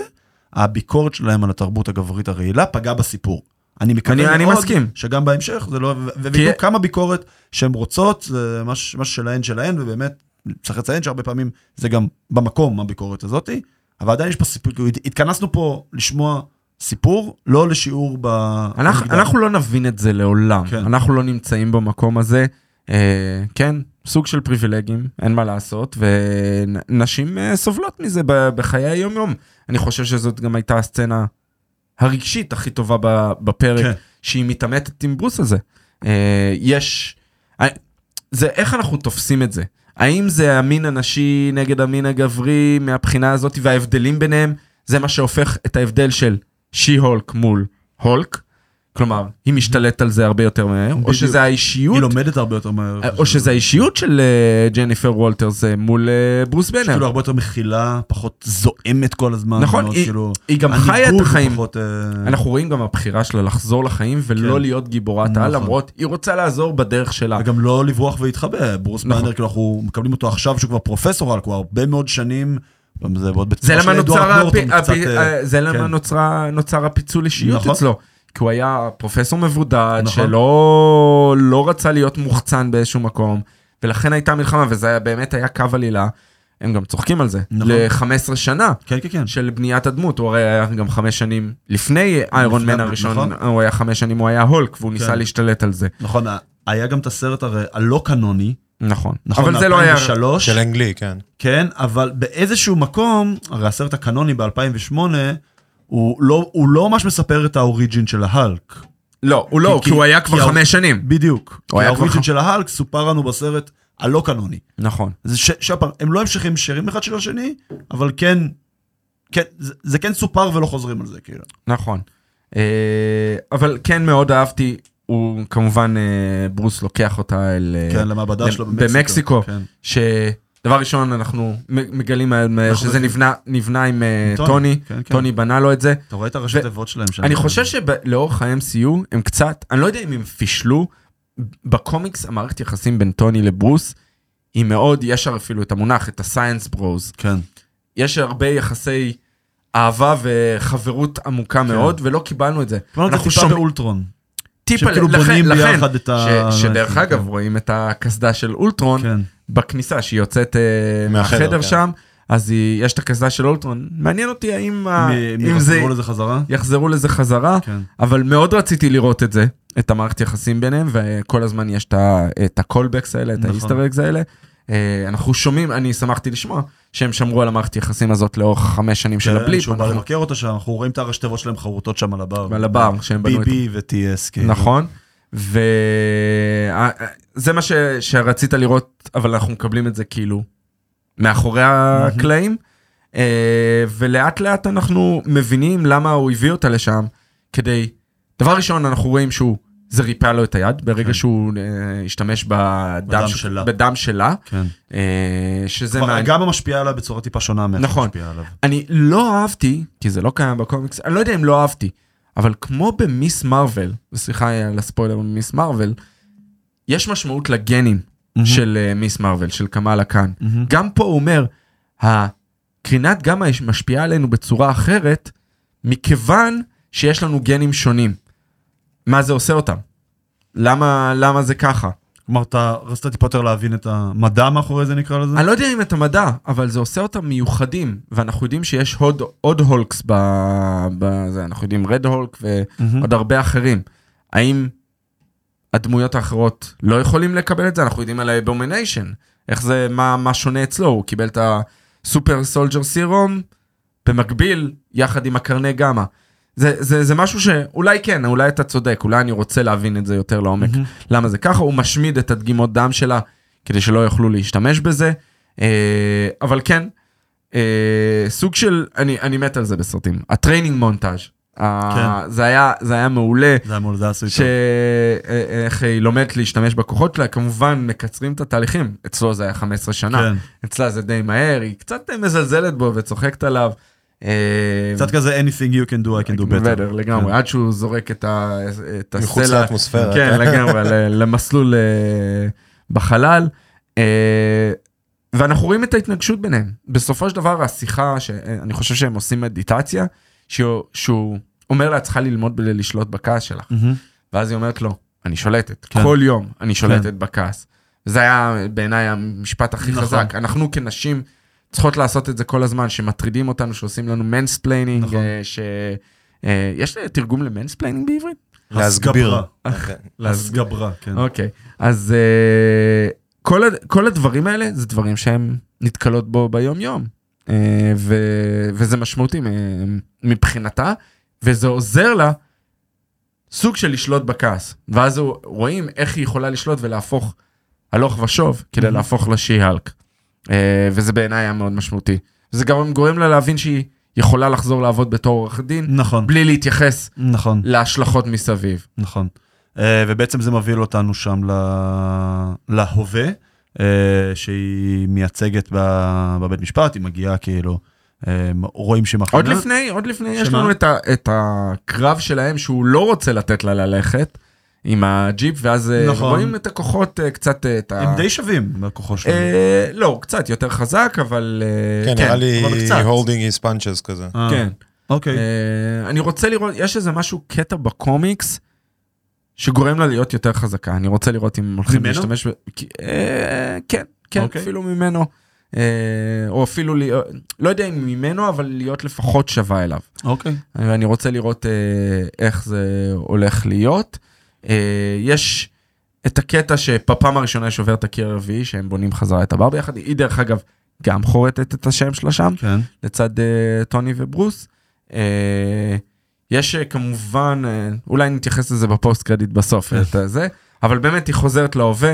A: הביקורת שלהם על התרבות הגברית הרעילה פגעה בסיפור. אני מקווה
B: אני-
A: מאוד
B: אני מסכים.
A: שגם בהמשך זה לא, ו- ו-
B: כי-
A: כמה ביקורת שהן רוצות, זה מה ש- מה שלהן שלהן, ובאמת צריך לציין שהרבה פעמים זה גם במקום הביקורת הזאתי, אבל עדיין יש פה סיפור, כאילו, הת- התכנסנו פה לשמוע סיפור, לא לשיעור ב...
B: אנחנו. אנחנו לא נבין את זה לעולם,
A: כן.
B: אנחנו לא נמצאים במקום הזה. אה, כן, סוג של פריבילגים, אין מה לעשות, ונשים אה, סובלות מזה בחיי היום-יום. אני חושב שזאת גם הייתה הסצנה הרגשית הכי טובה בפרק,
A: כן.
B: שהיא מתעמתת עם ברוס הזה. אה, יש... זה איך אנחנו תופסים את זה? האם זה המין הנשי נגד המין הגברי מהבחינה הזאת וההבדלים ביניהם זה מה שהופך את ההבדל של שי-הולק מול הולק? כלומר, היא משתלטת על זה הרבה יותר מהר, או. שזה האישיות,
A: היא לומדת הרבה יותר מהר.
B: או שזה האישיות של אה, ג'ניפר וולטרס אה, מול אה, ברוס בנר.
A: כאילו הרבה יותר מכילה, פחות זועמת כל הזמן.
B: נכון, היא-
A: כאילו,
B: היא גם חיה את החיים.
A: אה,
B: אנחנו רואים גם הבחירה שלה לחזור לחיים ולא
A: כן.
B: להיות גיבורת על,
A: נכון.
B: למרות היא רוצה לעזור בדרך שלה.
A: וגם לא לברוח ולהתחבא. ברוס
B: נכון.
A: ביינר, כאילו אנחנו מקבלים אותו עכשיו שהוא כבר פרופסור, על כבר הרבה מאוד שנים. זה
B: למה נוצר,
A: אה,
B: אה,
A: כן.
B: נוצר הפיצול אישיות
A: נכון.
B: אצלו. כי הוא היה פרופסור מבודד,
A: נכון.
B: שלא לא רצה להיות מוחצן באיזשהו מקום, ולכן הייתה מלחמה, וזה היה- באמת היה קו עלילה. הם גם צוחקים על זה,
A: נכון.
B: ל-15 שנה
A: כן, כן, כן.
B: של בניית הדמות, הוא הרי היה גם חמש שנים לפני איירון מן הראשון,
A: נכון.
B: הוא היה חמש שנים, הוא היה הולק, והוא ניסה
A: כן.
B: להשתלט על זה.
A: נכון, היה גם את הסרט הרי הלא קנוני,
B: נכון.
A: נכון,
B: אבל זה לא היה...
A: מ-2003,
C: של אנגלי, כן.
A: כן, אבל באיזשהו מקום, הרי הסרט הקנוני ב-2008, הוא לא, הוא לא ממש מספר את האוריג'ין של ההלק.
B: לא, הוא לא,
A: כי-
B: כי הוא היה
A: כי
B: כבר
A: ה-
B: חמש שנים.
A: בדיוק.
B: הוא היה כבר
A: האוריג'ין
B: ח-
A: של ההלק סופר לנו בסרט הלא קנוני.
B: נכון.
A: זה ש- שוב פעם, הם לא המשכים ישירים אחד של השני, אבל כן, כן, זה, זה כן סופר ולא חוזרים על זה, כאילו.
B: נכון. אה, אבל כן מאוד אהבתי, הוא כמובן, אה, ברוס לוקח אותה אל... אה,
A: כן, למעבדה
B: למ-
A: שלו במקסיקו.
B: במקסיקו.
A: כן.
B: שדבר ראשון אנחנו מגלים מהר
A: אנחנו
B: שזה. נבנה, נבנה עם אה,
A: טוני,
B: טוני,
A: כן, כן.
B: טוני בנה לו את זה.
A: אתה רואה את הראשי תיבות שלהם שם.
B: אני חושב שלאורך ה-MCU הם קצת, אני לא יודע אם הם פישלו, בקומיקס המערכת יחסים בין טוני לברוס היא מאוד, יש אפילו את המונח, את ה-science bros.
A: כן.
B: יש הרבה יחסי אהבה וחברות עמוקה מאוד, ולא קיבלנו את זה.
A: קיבלנו את זה טיפה באולטרון.
B: טיפה,
A: כאילו
B: לכן-
A: בונים
B: לכן,
A: ביחד את ה-
B: ש- שדרך
A: כן.
B: אגב רואים את הקסדה של אולטרון
A: כן.
B: בכניסה שהיא יוצאת אה,
C: מהחדר, כן.
B: שם, אז היא- יש את הקסדה של אולטרון, מעניין אותי האם ה- אם זה
A: יחזרו לזה חזרה?
B: יחזרו לזה חזרה,
A: כן.
B: אבל מאוד רציתי לראות את זה, את המערכת יחסים ביניהם, וכל הזמן יש את ה callbacks האלה, את
A: נכון.
B: ה Easter eggs האלה. אה, אנחנו שומעים, אני שמחתי לשמוע שהם שמרו על המערכת יחסים הזאת לאורך חמש שנים של
A: כן,
B: ה Blip.
A: שהוא בא לבקר אותה שם, אנחנו רואים את הראשי תיבות שלהם חרוטות שם על הבר.
B: על הבר, שהם בנו את-
A: BB ו-TS. כאילו.
B: נכון. וזה מה ש... שרצית לראות, אבל אנחנו מקבלים את זה כאילו מאחורי הקלעים. אה, ולאט לאט אנחנו מבינים למה הוא הביא אותה לשם, כדי, דבר ראשון אנחנו רואים שהוא, זה ריפא לו את היד, ברגע
A: כן.
B: שהוא אה, השתמש בדם,
A: בדם
B: ש-
A: שלה.
B: בדם שלה,
A: כן.
B: אה, שזה מעניין.
A: גם משפיעה עליו בצורה טיפה שונה מאיך
B: נכון.
A: משפיעה עליו.
B: אני לא אהבתי, כי זה לא קיים בקומיקס, אני לא יודע אם לא אהבתי, אבל כמו במיס מרוויל, וסליחה על הספוילר במיס מרוויל, יש משמעות לגנים של אה, מיס מרוויל, של קמאלה כאן.
A: מהמם.
B: גם פה הוא אומר, הקרינת גמא משפיעה עלינו בצורה אחרת, מכיוון שיש לנו גנים שונים. מה זה עושה אותם? למה, למה זה ככה?
A: כלומר, אתה רצית טיפה יותר להבין את המדע מאחורי זה נקרא לזה?
B: אני לא יודע אם את המדע, אבל זה עושה אותם מיוחדים, ואנחנו יודעים שיש עוד, עוד Hulks ב- בזה, אנחנו יודעים רד הולק. ועוד הרבה אחרים. האם הדמויות האחרות לא יכולים לקבל את זה? אנחנו יודעים על האבומיניישן, איך זה, מה, מה שונה אצלו, הוא קיבל את ה super soldier serum במקביל, יחד עם הקרני גמא. זה, זה, זה משהו שאולי כן, אולי אתה צודק, אולי אני רוצה להבין את זה יותר לעומק.
A: מהמם.
B: למה זה ככה, הוא משמיד את הדגימות דם שלה כדי שלא יוכלו להשתמש בזה. אה, אבל כן, אה, סוג של, אני, אני מת על זה בסרטים, ה training montage.
A: כן.
B: זה, היה, זה היה מעולה,
A: זה היה מול זה עשוי טוב.
B: שאיך היא לומדת להשתמש בכוחות שלה, כמובן מקצרים את התהליכים, אצלו זה היה 15 שנה,
A: כן.
B: אצלה זה די מהר, היא קצת מזלזלת בו וצוחקת עליו. אה,
A: קצת כזה anything you can do I can do better.
B: better לגמרי, עד שהוא זורק את ה- את
C: מחוץ
B: הסלע.
C: לאטמוספירה.
B: כן, לגמרי, למסלול אה, בחלל. אה, ואנחנו רואים את ההתנגשות ביניהם. בסופו של דבר השיחה, שאני חושב שהם עושים מדיטציה, שהוא, שהוא אומר לה, את צריכה ללמוד ב- לשלוט בכעס שלך.
A: מהמם.
B: ואז היא אומרת לו, אני שולטת,
A: כן.
B: כל יום אני שולטת
A: כן.
B: בכעס. זה היה בעיניי המשפט הכי
A: נכון.
B: חזק. אנחנו כנשים צריכות לעשות את זה כל הזמן, שמטרידים אותנו, שעושים לנו mansplaining,
A: נכון.
B: ש... אה, יש תרגום ל mansplaining בעברית?
C: להסביר.
A: הסגברה, כן.
B: אוקיי, אז אה, כל, כל הדברים האלה זה דברים שהם נתקלות בו ביום יום. אה, ו, וזה משמעותי אה, מבחינתה, וזה עוזר לה סוג של לשלוט בכעס. ואז הוא- רואים איך היא יכולה לשלוט ולהפוך הלוך ושוב כדי
A: Mhm.
B: להפוך לשי-הלק. אה, וזה בעיניי היה מאוד משמעותי. זה גם גורם לה להבין שהיא יכולה לחזור לעבוד בתור עורך דין,
A: נכון,
B: בלי להתייחס
A: נכון,
B: להשלכות מסביב.
A: נכון. אה, ובעצם זה מביא אותנו שם ל- להווה, אה, שהיא מייצגת בבית משפט, היא מגיעה כאילו, רואים מכינה.
B: עוד לפני, עוד לפני, יש
A: שמה?
B: לנו את, ה, את הקרב שלהם שהוא לא רוצה לתת לה ללכת עם הג'יפ, ואז נכון.
A: נכון.
B: רואים את הכוחות אה, קצת, אה, את ה...
A: הם די שווים בכוחו שלהם.
B: אה, לא, קצת יותר חזק, אבל... אה,
C: כן, נראה לי holding his punches כזה.
A: אה,
B: כן.
A: אוקיי.
B: אה, אני רוצה לראות, יש איזה משהו, קטע בקומיקס, שגורם לה להיות יותר חזקה. אני רוצה לראות אם הולכים
A: ממנו?
B: להשתמש... ב... אה, כן, כן,
A: אוקיי.
B: אפילו ממנו. אה, או אפילו, להיות- לא יודע אם ממנו, אבל להיות לפחות שווה אליו.
A: אוקיי.
B: ואני רוצה לראות אה, איך זה הולך להיות. אה, יש את הקטע שבפעם הראשונה שובר את הקיר הרביעי, שהם בונים חזרה את הבר ביחד. היא דרך אגב גם חורטת את השם שלה שם,
A: כן.
B: לצד אה, טוני וברוס. אה, יש כמובן, אולי נתייחס לזה בפוסט קרדיט בסוף,
A: כן.
B: את הזה, אבל באמת היא חוזרת להווה.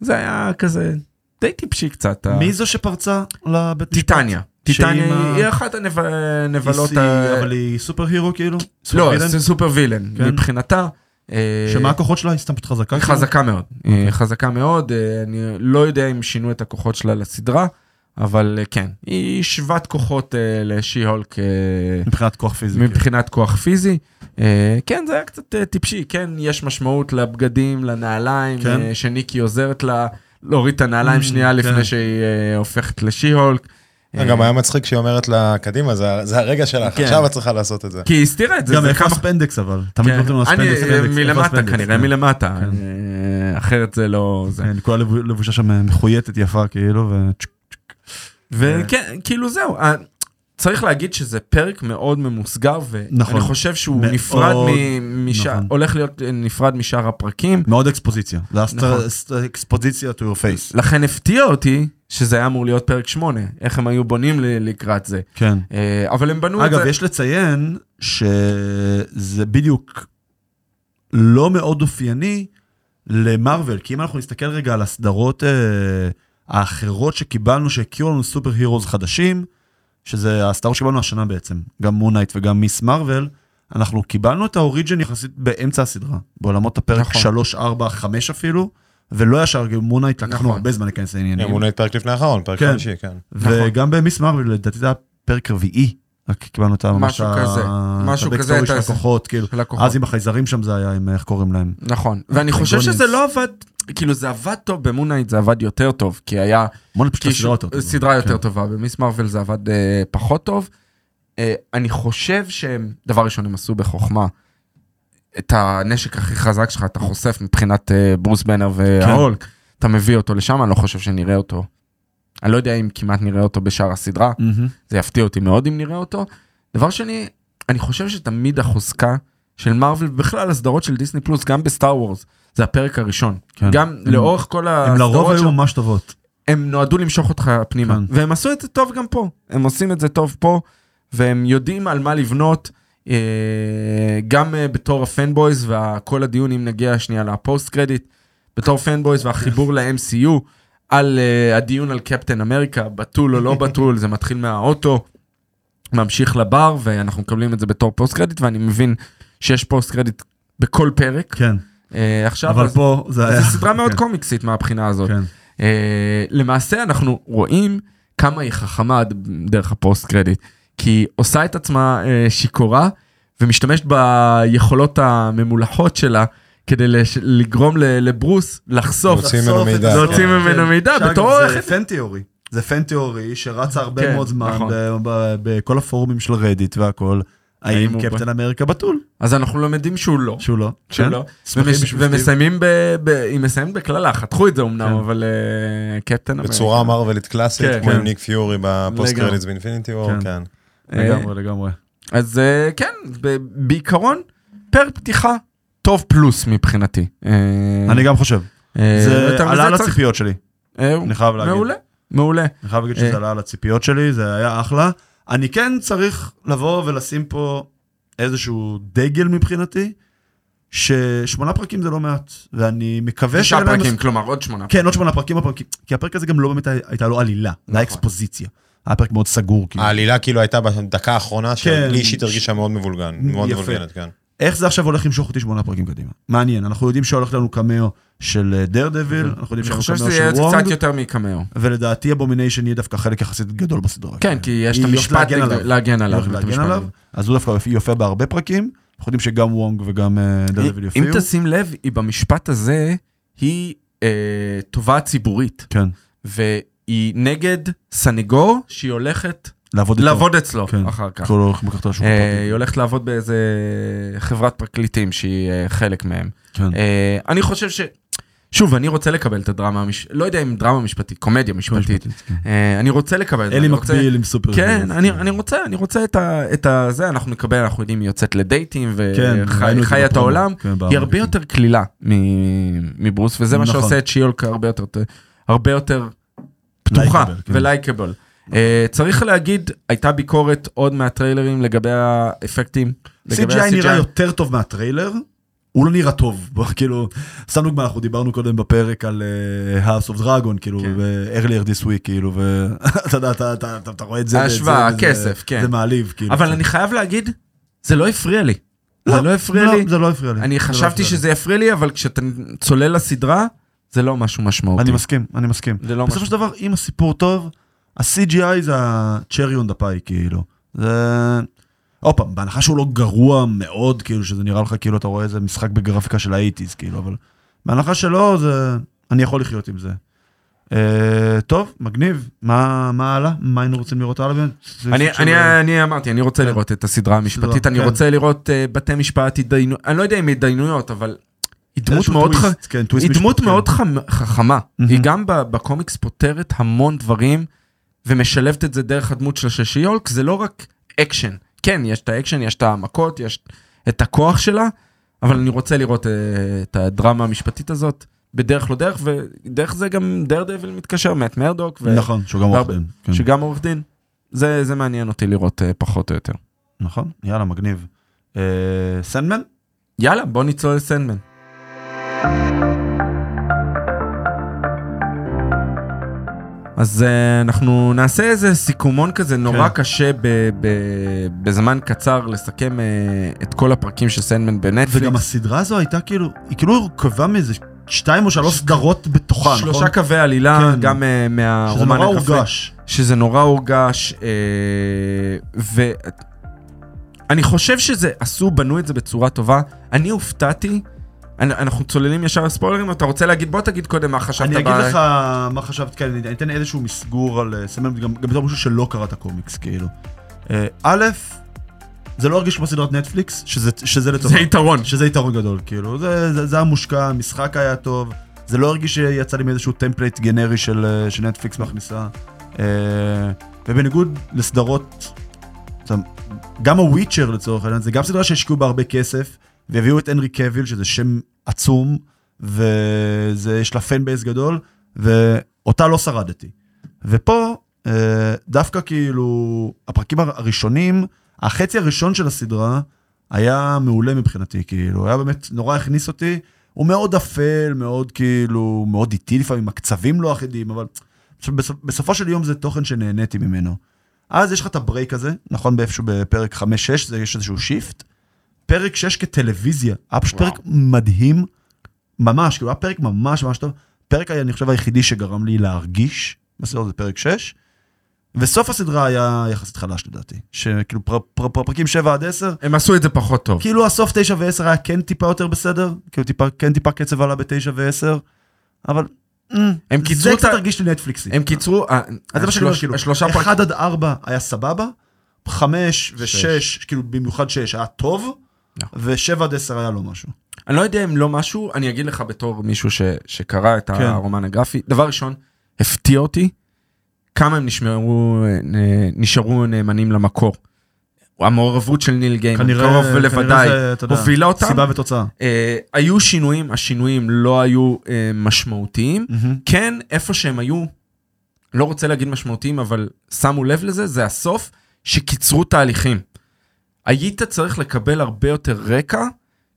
B: זה היה כזה די טיפשי קצת.
A: מי זו שפרצה לבית משפט?
B: טיטניה. טיטניה היא אחת הנבלות,
A: אבל היא סופר הירו כאילו?
B: לא? זה סופר וילן
A: כן.
B: מבחינתה. אה,
A: שמה הכוחות שלה? היא סתם חזקה?
B: חזקה מאוד, היא חזקה מאוד, אה, אני לא יודע אם שינו את הכוחות שלה לסדרה, אבל אה, כן, היא שוות כוחות לשי הולק
A: מבחינת כוח פיזי. כאילו.
B: מבחינת כוח פיזי. כן, זה היה קצת טיפשי, כן, יש משמעות לבגדים, לנעליים,
A: כן.
B: שניקי עוזרת לה להוריד את הנעליים
A: Mm,
B: שנייה
A: כן.
B: לפני שהיא הופכת לשי הולק. אה,
C: גם היה מצחיק שהיא אומרת לה, קדימה, זה זה הרגע שלך,
B: כן.
C: עכשיו את צריכה לעשות את זה.
B: כי היא הסתירה את זה,
A: גם איפה
B: כמה
A: הספנדקס אבל? תמיד
B: כן.
A: נותנים לו
B: אני
A: ספנדקס.
B: מלמטה? כנראה,
A: כן.
B: מלמטה. אה, אחרת זה לא זה.
A: כן, כולה לבו- לבושה שם מחויטת יפה כאילו, ו...
B: וכן, כאילו זהו, אה, צריך להגיד שזה פרק מאוד ממוסגר,
A: נכון.
B: ואני חושב שהוא
A: מאוד,
B: נפרד מ- משאר,
A: נכון.
B: הולך להיות נפרד משאר הפרקים.
A: מאוד אקספוזיציה. זה
B: נכון.
A: אקספוזיציה to your face.
B: לכן הפתיע אותי שזה היה אמור להיות פרק 8, איך הם היו בונים לקראת זה.
A: כן.
B: אה, אבל הם בנו את
A: אגב,
B: זה.
A: יש לציין שזה בדיוק לא מאוד אופייני למרוויל, כי אם אנחנו נסתכל רגע על הסדרות אה, האחרות שקיבלנו, שהכירו לנו סופר הירוז חדשים, שזה הסדרות שקיבלנו השנה בעצם, גם מונייט וגם מיס מרוויל, אנחנו קיבלנו את האוריג'ן יחסית באמצע הסדרה, בעולמות הפרק
B: נכון.
A: 3, 4, 5 אפילו, ולא ישר, גם מונייט לקחנו
B: נכון.
A: הרבה זמן להיכנס לעניינים.
C: אמונה את פרק לפני האחרון, פרק
A: כן.
C: חמישי, כן.
A: וגם במיס מרוויל, לדעתי זה היה פרק רביעי, רק קיבלנו את ממש
B: משהו
A: ה-
B: כזה, משהו כזה, את
A: של
B: ה-
A: הכוחות, כאילו,
B: של.
A: אז עם החייזרים שם זה היה, עם איך קוראים להם.
B: נכון, ואני חושב. שזה לא עבד, כאילו זה עבד טוב במונייט, זה עבד יותר טוב, כי היה
A: את
B: קישור-
A: הסדרה יותר טובה.
B: סדרה יותר
A: כן.
B: טובה, במיס מרוויל זה עבד אה, פחות טוב. אה, אני חושב שהם, דבר ראשון הם עשו בחוכמה, את הנשק הכי חזק שלך אתה חושף מבחינת אה, ברוס בנר וההולק, אתה מביא אותו לשם, אני לא חושב שנראה אותו. אני לא יודע אם כמעט נראה אותו בשאר הסדרה,
A: מהמם.
B: זה יפתיע אותי מאוד אם נראה אותו. דבר שני, אני חושב שתמיד החוזקה של מארוול, בכלל הסדרות של דיסני פלוס, גם בסטאר וורס, זה הפרק הראשון.
A: כן.
B: גם
A: הם-
B: לאורך כל
A: הם לרוב
B: הסדרות
A: היו ממש טובות.
B: הם נועדו למשוך אותך פנימה,
A: כן.
B: והם עשו את זה טוב גם פה. הם עושים את זה טוב פה, והם יודעים על מה לבנות, אה, גם אה, בתור ה fanboys, וכל הדיון, אם נגיע שנייה ל post credit, בתור fanboys והחיבור ל-MCU, על אה, הדיון על קפטן אמריקה, בתול או לא בתול, זה מתחיל מהאוטו, ממשיך לבר, ואנחנו מקבלים את זה בתור post credit, ואני מבין שיש post credit בכל פרק.
A: כן,
B: אה, עכשיו,
A: אבל
B: אז-
A: פה זה היה...
B: זו סדרה מאוד
A: כן,
B: קומיקסית מהבחינה הזאת.
A: כן.
B: אה, למעשה אנחנו רואים כמה היא חכמה דרך ה post credit, כי היא עושה את עצמה אה, שיכורה ומשתמשת ביכולות הממולחות שלה כדי לש- לגרום ל- לברוס לחשוף,
C: להוציא ממנו מידע,
A: שאגב,
B: בתור
A: זה. fan תיאורי. זה fan theory שרץ הרבה
B: כן,
A: מאוד זמן
B: נכון.
A: ב- ב- בכל הפורומים של רדיט והכל.
B: האם
A: קפטן אמריקה בתול?
B: אז אנחנו למדים שהוא לא.
A: שהוא לא.
B: שהוא
A: כן?
B: לא. ומסיימים ב... ב- היא מסיימת בקללה, חתכו את זה אמנם,
A: כן.
B: אבל אה, קפטן אמריקה.
C: בצורה מרווילית קלאסית,
B: כן,
C: כמו
A: כן.
C: עם ניק פיורי ב
B: post.
C: credits באינפיניטי וור,
A: כן.
C: כן.
B: אה,
A: לגמרי, לגמרי.
B: אז אה, כן, ב- בעיקרון, פרק פתיחה טוב פלוס מבחינתי. אה,
A: אני גם חושב.
B: אה,
A: זה עלה על הציפיות שלי.
B: אה,
A: אני חייב להגיד.
B: מעולה, מעולה.
A: אני חייב להגיד. שזה עלה על הציפיות שלי, זה היה אחלה. אני כן צריך לבוא ולשים פה איזשהו דגל מבחינתי, ששמונה פרקים זה לא מעט, ואני מקווה
B: שישה
A: שיהיה להם-
B: פרקים, כלומר עוד שמונה.
A: כן, עוד שמונה פרקים, הפרקים, כי הפרק הזה גם לא באמת הייתה לו עלילה, זה היה אקספוזיציה. היה פרק מאוד סגור, כאילו.
C: העלילה כאילו הייתה בדקה האחרונה,
A: כן.
C: שלי אישית הרגישה מאוד מבולגן, מאוד. מבולגנת, כן.
A: איך זה עכשיו הולך למשוך אותי שמונה פרקים קדימה? מעניין, אנחנו יודעים שהולך לנו קמאו של דר דביל, אנחנו יודעים
B: אני
A: שהולך
B: חושב
A: לנו
B: שזה
A: קמאו
B: יהיה
A: של
B: קצת
A: וונג,
B: יותר מקמאו.
A: ולדעתי אבומיניישן יהיה דווקא חלק יחסית גדול בסדרה.
B: כן, כי יש את המשפט
A: להגן עליו.
B: להגן עליו.
A: אז הוא דווקא יופיע בהרבה פרקים, אנחנו יודעים שגם וונג וגם אה, דר דביל
B: אם
A: יופיעו.
B: תשים לב, היא במשפט הזה, היא אה, תובעת ציבורית,
A: כן,
B: והיא נגד סנגור שהיא הולכת
A: לעבוד איתו.
B: לעבוד אצלו
A: כן.
B: אחר כך.
A: כאילו הולך לקחת לשוק
B: אה,
A: הפרטי.
B: היא הולכת לעבוד באיזה חברת פרקליטים שהיא אה, חלק מהם.
A: כן.
B: אה, אני חושב ש... שוב, אני רוצה לקבל את הדרמה, המש... לא יודע אם דרמה משפטית, קומדיה משפטית.
A: כן.
B: אה, אני רוצה לקבל את זה.
A: אלי מקביל עם סופר.
B: כן. אני, אני רוצה, אני רוצה את, ה, את ה... זה, אנחנו נקבל, אנחנו יודעים, היא יוצאת לדייטים
A: כן,
B: וחיה את. העולם.
A: כן,
B: היא. הרבה יותר קלילה מברוס, וזה מה
A: נכון.
B: שעושה את שיולק הרבה יותר, הרבה יותר פתוחה
A: לייקבל, כן.
B: אה, צריך להגיד, הייתה ביקורת עוד מהטריילרים לגבי האפקטים. לגבי
A: CGI נראה
B: ה-CGI.
A: יותר טוב מהטריילר, הוא לא נראה טוב, כאילו, סתם דוגמא, אנחנו דיברנו קודם בפרק על אה, House of Dragon, כאילו,
B: כן.
A: ב-earlier this week, כאילו, ואתה יודע, אתה- אתה- אתה- אתה רואה את זה,
B: ההשוואה, הכסף, כן.
A: זה מעליב, כאילו.
B: אבל אני חייב להגיד, זה לא הפריע לי. זה לא הפריע
A: לא,
B: לי.
A: זה לא הפריע לי.
B: אני
A: לא
B: חשבתי. שזה יפריע לי, אבל כשאתה צולל לסדרה, זה לא משהו משמעותי.
A: אני מסכים, אני מסכים.
B: לא
A: בסופו. של דבר, אם הסיפור טוב, ה-CGI זה ה-cherry on the pie, כאילו. זה... עוד פעם, בהנחה שהוא לא גרוע מאוד, כאילו, שזה נראה לך כאילו אתה רואה איזה משחק בגרפיקה של האייטיז, כאילו, אבל בהנחה שלא, זה... אני יכול לחיות עם זה. Uh, טוב, מגניב. מה, מה הלאה? מה היינו רוצים לראות הלאה?
B: אני,
A: סוג של-
B: אני, אני אמרתי, אני רוצה
A: כן.
B: לראות את הסדרה המשפטית,
A: סדרה,
B: אני
A: כן.
B: רוצה לראות uh, בתי משפט, התדיינות, אני לא יודע אם התדיינויות, אבל היא דמות מאוד, ח...
A: טוויסט, כן, טוויסט
B: היא דמות
A: משפטי.
B: מאוד חמ... חכמה.
A: מהמם.
B: היא גם בקומיקס פותרת המון דברים, ומשלבת את זה דרך הדמות של שי-הולק, זה לא רק אקשן. כן, יש את האקשן, יש את המכות, יש את הכוח שלה, אבל אני רוצה לראות אה, את הדרמה המשפטית הזאת. בדרך לא דרך, ודרך זה גם דר דביל מתקשר, מאט מרדוק, ו...
A: נכון, שהוא גם עורך דין. כן.
B: שגם עורך דין. זה, זה מעניין אותי לראות אה, פחות או יותר.
A: נכון, יאללה, מגניב. אה, סנדמן?
B: יאללה, בוא נצלול לסנדמן. אז uh, אנחנו נעשה איזה סיכומון כזה נורא
A: כן.
B: קשה ב- ב- בזמן קצר לסכם uh, את כל הפרקים של סנדמן בנטפליקס.
A: וגם הסדרה הזו הייתה כאילו, היא כאילו הורכבה מאיזה שתיים או שלוש סדרות בתוכה, נכון?
B: שלושה קווי עלילה,
A: כן.
B: גם uh,
A: שזה
B: מהרומן
A: נורא
B: הקפה.
A: הורגש.
B: שזה נורא הורגש, אה, ואני חושב שזה, עשו, בנו את זה בצורה טובה. אני הופתעתי, אנחנו צוללים ישר לספוילרים, אתה רוצה להגיד, בוא תגיד קודם מה חשבת.
A: אני אגיד לך מה חשבת, כן, אני אתן איזשהו מסגור על אה, סנדמן, גם בתור מישהו שלא קרא את הקומיקס, כאילו. אה, א', זה לא הרגיש כמו סדרת נטפליקס, שזה- שזה לטובה.
B: זה יתרון.
A: שזה יתרון גדול, כאילו, זה, זה, זה היה מושקע, המשחק היה טוב, זה לא הרגיש שיצא לי מאיזשהו template גנרי של, אה, שנטפליקס מכניסה. ובניגוד לסדרות, גם הוויצ'ר לצורך העניין, זה גם סדרה שהשקיעו בה הרבה כסף, והביאו את הנרי קאביל, שזה שם עצום, ויש לה fan base גדול, ואותה לא שרדתי. ופה, אה, דווקא כאילו, הפרקים הראשונים, החצי הראשון של הסדרה, היה מעולה מבחינתי, כאילו, היה באמת נורא הכניס אותי. הוא מאוד אפל, מאוד כאילו, מאוד איטי לפעמים, הקצבים לא אחידים, אבל בסופ- בסופו של יום זה תוכן שנהניתי ממנו. אז יש לך את ה break הזה, נכון באיפשהו בפרק 5-6, זה יש איזשהו shift. פרק 6 כטלוויזיה, היה פשוט. פרק מדהים, ממש, כאילו היה פרק ממש ממש טוב. פרק היה, אני חושב, היחידי שגרם לי להרגיש, בסדר, זה פרק 6. וסוף הסדרה היה יחסית חלש לדעתי, שכאילו פר, פר, פר, פרקים 7 עד 10,
B: הם עשו את זה פחות טוב.
A: כאילו הסוף 9 ו-10 היה כן טיפה יותר בסדר, כאילו טיפה, כן טיפה קצב עלה ב-9 ו-10, אבל
B: הם קיצרו
A: זה קצת הרגיש לי נטפליקסי.
B: הם קיצרו, השלושה פרקים,
A: 1 עד 4 היה סבבה, 5
B: שש.
A: ו-6, כאילו במיוחד 6 היה טוב,
B: נכון.
A: ו-7 עד 10 היה לא משהו.
B: אני לא יודע אם לא משהו, אני אגיד לך בתור מישהו ש, שקרא את
A: כן.
B: הרומן הגרפי, דבר ראשון, הפתיע אותי כמה הם נשמרו, אה, נשארו נאמנים למקור. המעורבות של ניל גיימן,
A: כנראה,
B: קרוב
A: כנראה
B: ולוודאי, הובילה אותם.
A: סיבה ותוצאה.
B: אה, היו שינויים, השינויים לא היו אה, משמעותיים. כן, איפה שהם היו, לא רוצה להגיד משמעותיים, אבל שמו לב לזה, זה הסוף, שקיצרו תהליכים. היית צריך לקבל הרבה יותר רקע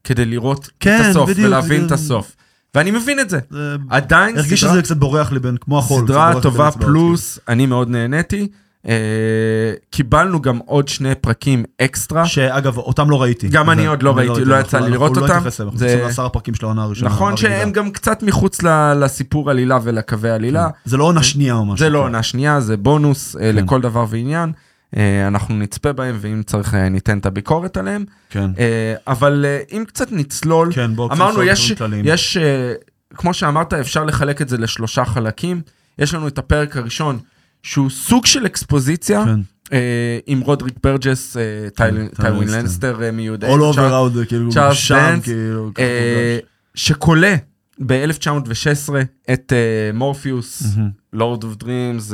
B: כדי לראות
A: כן,
B: את הסוף
A: בדיוק,
B: ולהבין
A: זה-
B: את הסוף. ואני מבין את זה.
A: זה
B: עדיין
A: הרגיש
B: סדרה,
A: שזה קצת בורח לי בין, כמו החול.
B: סדרה טובה פלוס, אני מאוד נהניתי. אה, קיבלנו גם עוד שני פרקים אקסטרה.
A: שאגב, אותם לא ראיתי.
B: גם אני עוד לא ראיתי, לא יצא לי לראות
A: לא
B: אותם.
A: אנחנו
B: זה-
A: לעשרה הפרקים של העונה הראשונה.
B: נכון. שהם גם קצת מחוץ לסיפור עלילה ולקווי עלילה.
A: זה לא עונה שנייה או משהו.
B: זה לא
A: כן.
B: עונה שנייה, זה בונוס אה,
A: כן.
B: לכל דבר ועניין. אה, אנחנו נצפה בהם, ואם צריך אה, ניתן את הביקורת עליהם.
A: כן.
B: אה, אבל אם קצת נצלול,
A: כן,
B: אמרנו, יש. יש כמו שאמרת, אפשר לחלק את זה לשלושה חלקים. יש לנו את הפרק הראשון, שהוא סוג של אקספוזיציה,
A: כן.
B: עם רודריק ברג'ס, טיי
A: טייווין
B: לאניסטר. לאניסטר מיודע.
A: All over out, כאילו,
B: צ'ארלס דנס,
A: כאילו, ככה
B: אה,
A: מורגש.
B: שכולא ב-1916 את אה, מורפיוס. Lord of
A: Dreams,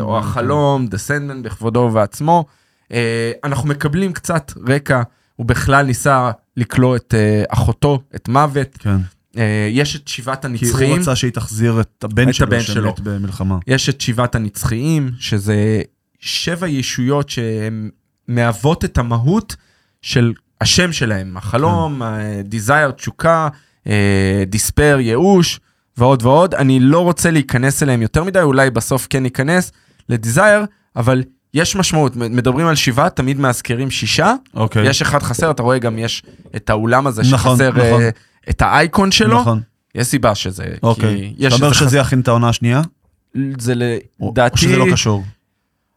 B: או החלום, The Sandman בכבודו ובעצמו. אה, אנחנו מקבלים קצת רקע, הוא בכלל ניסה לכלוא את אה, אחותו, את מוות.
A: כן.
B: אה, יש את שבעת
A: כי הוא
B: הנצחיים,
A: רצה שהיא תחזיר את הבן
B: את
A: שלו,
B: הבן שלו.
A: שמת במלחמה.
B: יש את שבעת הנצחיים, שזה שבע ישויות שהן מהוות את המהות של השם שלהם, החלום, דיזייר, תשוקה, דיספר, ייאוש ועוד ועוד. אני לא רוצה להיכנס אליהם יותר מדי, אולי בסוף כן ניכנס לדיזייר, אבל יש משמעות, מדברים על שבעה, תמיד מאזכרים שישה,
A: אוקיי.
B: יש אחד חסר, אתה רואה גם יש את האולם הזה
A: נכון,
B: שחסר
A: נכון.
B: אה, את האייקון שלו,
A: נכון.
B: יש סיבה שזה,
A: אוקיי.
B: כי יש
A: אתה אומר שזה יכין את העונה השנייה?
B: זה
A: או
B: לדעתי,
A: שזה לא קשור?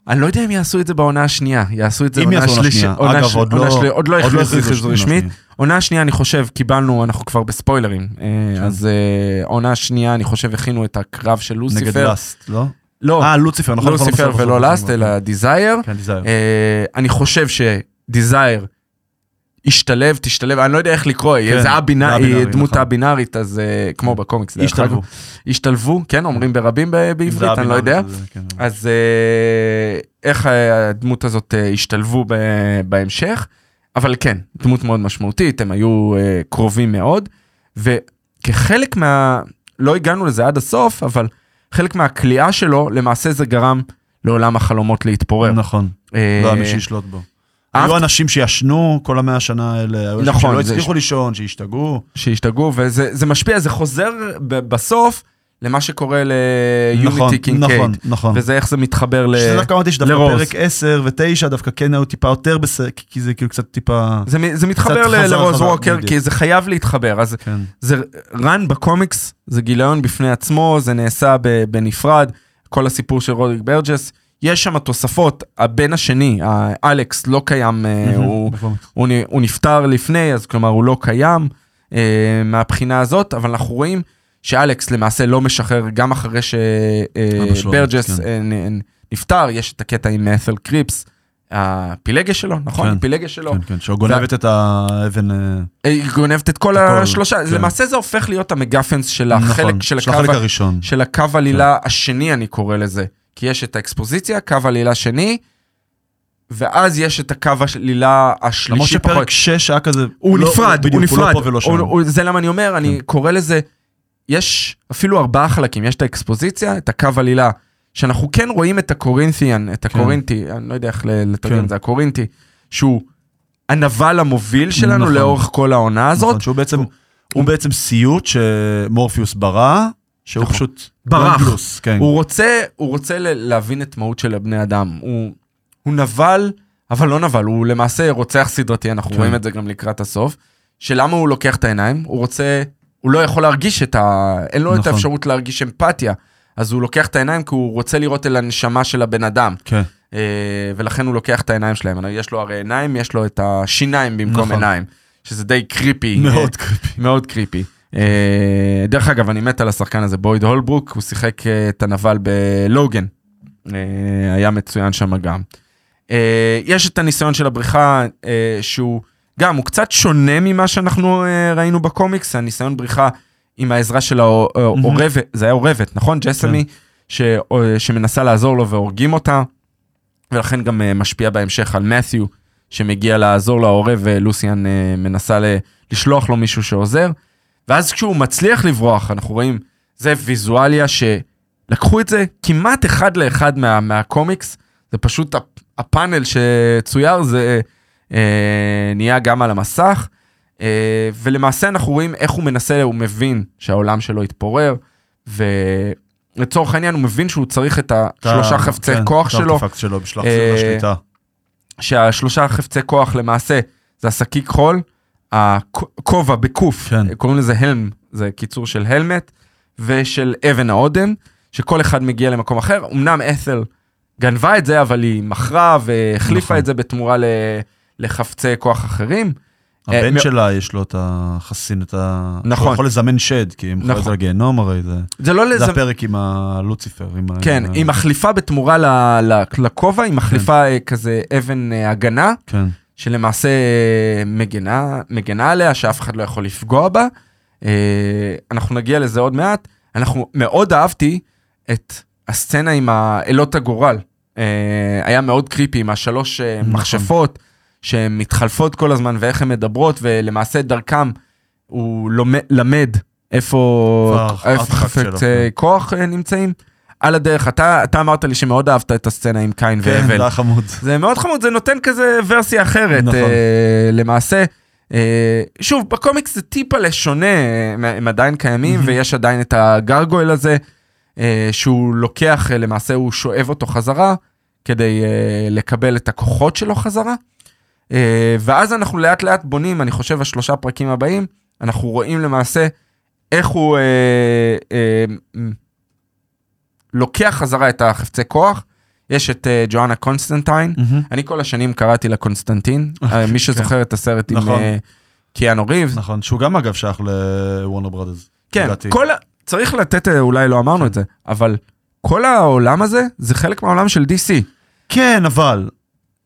B: אני לא יודע אם יעשו את זה בעונה השנייה, יעשו את זה
A: אם
B: עונה
A: יעשו עונה
B: שלישית,
A: שנייה.
B: עונה
A: אגב,
B: ש-
A: עוד
B: עונה
A: לא-
B: עוד לא
A: עוד לא
B: הכריזו
A: הכריזו עונה
B: רשמית. עונה שנייה אני חושב קיבלנו, אנחנו כבר בספוילרים, אה,
A: כן.
B: אז אה, עונה שנייה אני חושב הכינו את הקרב של
A: נגד
B: לוסיפר,
A: לאסט, לא?
B: לא,
A: אה, לוציפר, נכון? נכון,
B: לוסיפר
A: נכון,
B: ולא Lust,
A: נכון.
B: אלא Desire,
A: כן, Desire.
B: אה, אני חושב ש Desire ישתלב, תשתלב, אני לא יודע איך לקרוא,
A: כן,
B: זה
A: א-בינארי,
B: דמות
A: נכון.
B: הבינארית, אז אה, כמו בקומיקס,
A: השתלבו.
B: השתלבו, כן, אומרים ברבים בעברית, אני לא יודע.
A: זה- כן.
B: אז אה, איך הדמות הזאת אה, השתלבו בהמשך, אבל כן, דמות מאוד משמעותית, הם היו אה, קרובים מאוד, וכחלק מה... לא הגענו לזה עד הסוף, אבל חלק מהכליאה שלו, למעשה זה גרם לעולם החלומות להתפורר.
A: נכון,
B: אה,
A: לא היה מי שישלוט בו. היו אנשים שישנו כל המאה השנה האלה, היו אנשים
B: נכון,
A: שלא הצליחו לישון, שהשתגעו.
B: שהשתגעו, וזה זה משפיע, זה חוזר בסוף למה שקורה
A: נכון,
B: ליוניטי קינקייד.
A: נכון, נכון.
B: וזה איך זה מתחבר ל...
A: שזה דווקא אמרתי שדווקא
B: לרוז.
A: פרק 10 ו-9 דווקא כן היו טיפה יותר בסדר, כי זה כאילו קצת טיפה...
B: זה, זה מתחבר ל- לרוז ווקר,
A: בדיוק.
B: כי זה חייב להתחבר. אז
A: כן.
B: זה run בקומיקס, זה גיליון בפני עצמו, זה נעשה בנפרד, כל הסיפור של רודריק ברג'ס. יש שם תוספות, הבן השני, האלכס, לא קיים, אה, הוא. הוא, הוא נפטר לפני, אז כלומר הוא לא קיים אה, מהבחינה הזאת, אבל אנחנו רואים שאלכס למעשה לא משחרר גם אחרי שברג'ס
A: כן.
B: אה, נפטר, יש את הקטע עם את'ל קריפס, הפילגיה שלו, נכון?
A: כן.
B: הפילגיה שלו.
A: כן, כן, שגונבת את האבן...
B: היא גונבת את כל
A: הכל,
B: השלושה,
A: כן.
B: למעשה זה הופך להיות המגפנס של החלק,
A: נכון,
B: של
A: של
B: הקו,
A: החלק
B: ה-
A: הראשון.
B: של הקו עלילה השני אני קורא לזה, כי יש את האקספוזיציה, קו עלילה שני, ואז יש את הקו העלילה
A: למרות
B: השלישי
A: שפרק
B: פחות.
A: 6 היה כזה...
B: הוא
A: לא-
B: נפרד,
A: בדיוק,
B: הוא נפרד,
A: לא פה ולא שם.
B: הוא- הוא- זה למה אני אומר, אני
A: כן.
B: קורא לזה, יש אפילו ארבעה חלקים, יש את האקספוזיציה, את הקו עלילה, שאנחנו כן רואים את הקורינתיאן, את הקורינטי, אני לא יודע איך לתרגם
A: כן.
B: את זה, הקורינטי, שהוא הנבל המוביל שלנו
A: נכון.
B: לאורך כל העונה הזאת,
A: נכון, שהוא בעצם, הוא בעצם סיוט שמורפיוס ברא, שהוא
B: נכון.
A: פשוט...
B: ברח.
A: גונבלוס, כן.
B: הוא רוצה, הוא רוצה להבין את מהות של הבני אדם. הוא, הוא נבל, אבל לא נבל, הוא למעשה רוצח סדרתי, אנחנו
A: כן.
B: רואים את זה גם לקראת הסוף. שלמה הוא לוקח את העיניים? הוא רוצה, הוא לא יכול להרגיש את ה... אין לו את
A: נכון.
B: האפשרות להרגיש אמפתיה. אז הוא לוקח את העיניים כי הוא רוצה לראות אל הנשמה של הבן אדם.
A: כן,
B: אה, ולכן הוא לוקח את העיניים שלהם. יש לו הרי עיניים, יש לו את השיניים במקום
A: נכון.
B: עיניים. שזה די קריפי.
A: מאוד קריפי.
B: מאוד קריפי. אה, דרך אגב, אני מת על השחקן הזה, בויד הולברוק, הוא שיחק אה, את הנבל בלוגן. אה, היה מצוין שם גם. יש את הניסיון של הבריחה, שהוא גם, הוא קצת שונה ממה שאנחנו ראינו בקומיקס, הניסיון בריחה עם העזרה של העורבת, זה היה עורבת, נכון? ג'סמי, ש- אה, שמנסה לעזור לו והורגים אותה, ולכן גם משפיע בהמשך על מת'יו, שמגיע לעזור לעורב, ולוסיאן מנסה לשלוח לו מישהו שעוזר. ואז כשהוא מצליח לברוח, אנחנו רואים, זה ויזואליה שלקחו את זה כמעט אחד לאחד מה, מהקומיקס, זה פשוט הפ- הפאנל שצויר, זה אה, נהיה גם על המסך, אה, ולמעשה אנחנו רואים איך הוא מנסה, הוא מבין שהעולם שלו התפורר, ולצורך העניין הוא מבין שהוא צריך את השלושה
A: אתה-
B: חפצי
A: כן,
B: כוח שלו,
A: הארטפקט שלו בשלב
B: אה,
A: השליטה.
B: שהשלושה חפצי כוח למעשה זה השקיק חול, הכובע בקוף,
A: כן.
B: קוראים לזה הלם, זה קיצור של הלמט, ושל אבן האודם, שכל אחד מגיע למקום אחר. אמנם את'ל גנבה את זה, אבל היא מכרה והחליפה
A: נכון.
B: את זה בתמורה ל... לחפצי כוח אחרים. אה,
A: הבן
B: מ-
A: שלה יש לו את החסין, את ה...
B: נכון.
A: הוא יכול לזמן שד, כי הם
B: נכון.
A: יכולים לגיהנום הרי, זה...
B: זה לא
A: זה
B: לזה...
A: הפרק עם הלוציפר. עם
B: כן,
A: ה-
B: היא מחליפה בתמורה ל- לכובע, היא מחליפה אה, כזה אבן אה, הגנה,
A: כן,
B: שלמעשה מגנה, מגנה עליה, שאף אחד לא יכול לפגוע בה. אה, אנחנו נגיע לזה עוד מעט. אנחנו מאוד אהבתי את הסצנה עם האלות הגורל. אה, היה מאוד קריפי עם השלוש אה,
A: נכון.
B: מכשפות שהן מתחלפות כל הזמן ואיך הן מדברות, ולמעשה דרכם הוא לומד, למד איפה
A: איפה
B: חפצי
A: כן.
B: כוח נמצאים. על הדרך, אתה, אתה אמרת לי שמאוד אהבת את הסצנה עם קין
A: כן, זה
B: והבל.
A: היה חמוד.
B: זה מאוד חמוד, זה נותן כזה ורסיה אחרת,
A: נכון.
B: אה, למעשה. אה, שוב, בקומיקס זה טיפה לשונה, הם, הם עדיין קיימים, ויש עדיין את הגרגויל הזה, אה, שהוא לוקח, אה, למעשה הוא שואב אותו חזרה, כדי אה, לקבל את הכוחות שלו חזרה. אה, ואז אנחנו לאט לאט בונים, אני חושב, השלושה פרקים הבאים, אנחנו רואים למעשה איך הוא אה, אה, מ- לוקח חזרה את החפצי כוח. יש את אה, ג'ואנה קונסטנטיין,
A: מהמם.
B: אני כל השנים קראתי לה קונסטנטין, אה, מי שזוכר את הסרט עם
A: נכון.
B: אה, קיאנו ריבס.
A: נכון, שהוא גם אגב שייך לוורנר ברודרס.
B: כן,
A: לדעתי.
B: כל. צריך לתת, אולי לא אמרנו את זה, אבל כל העולם הזה זה חלק מהעולם של DC.
A: כן, אבל.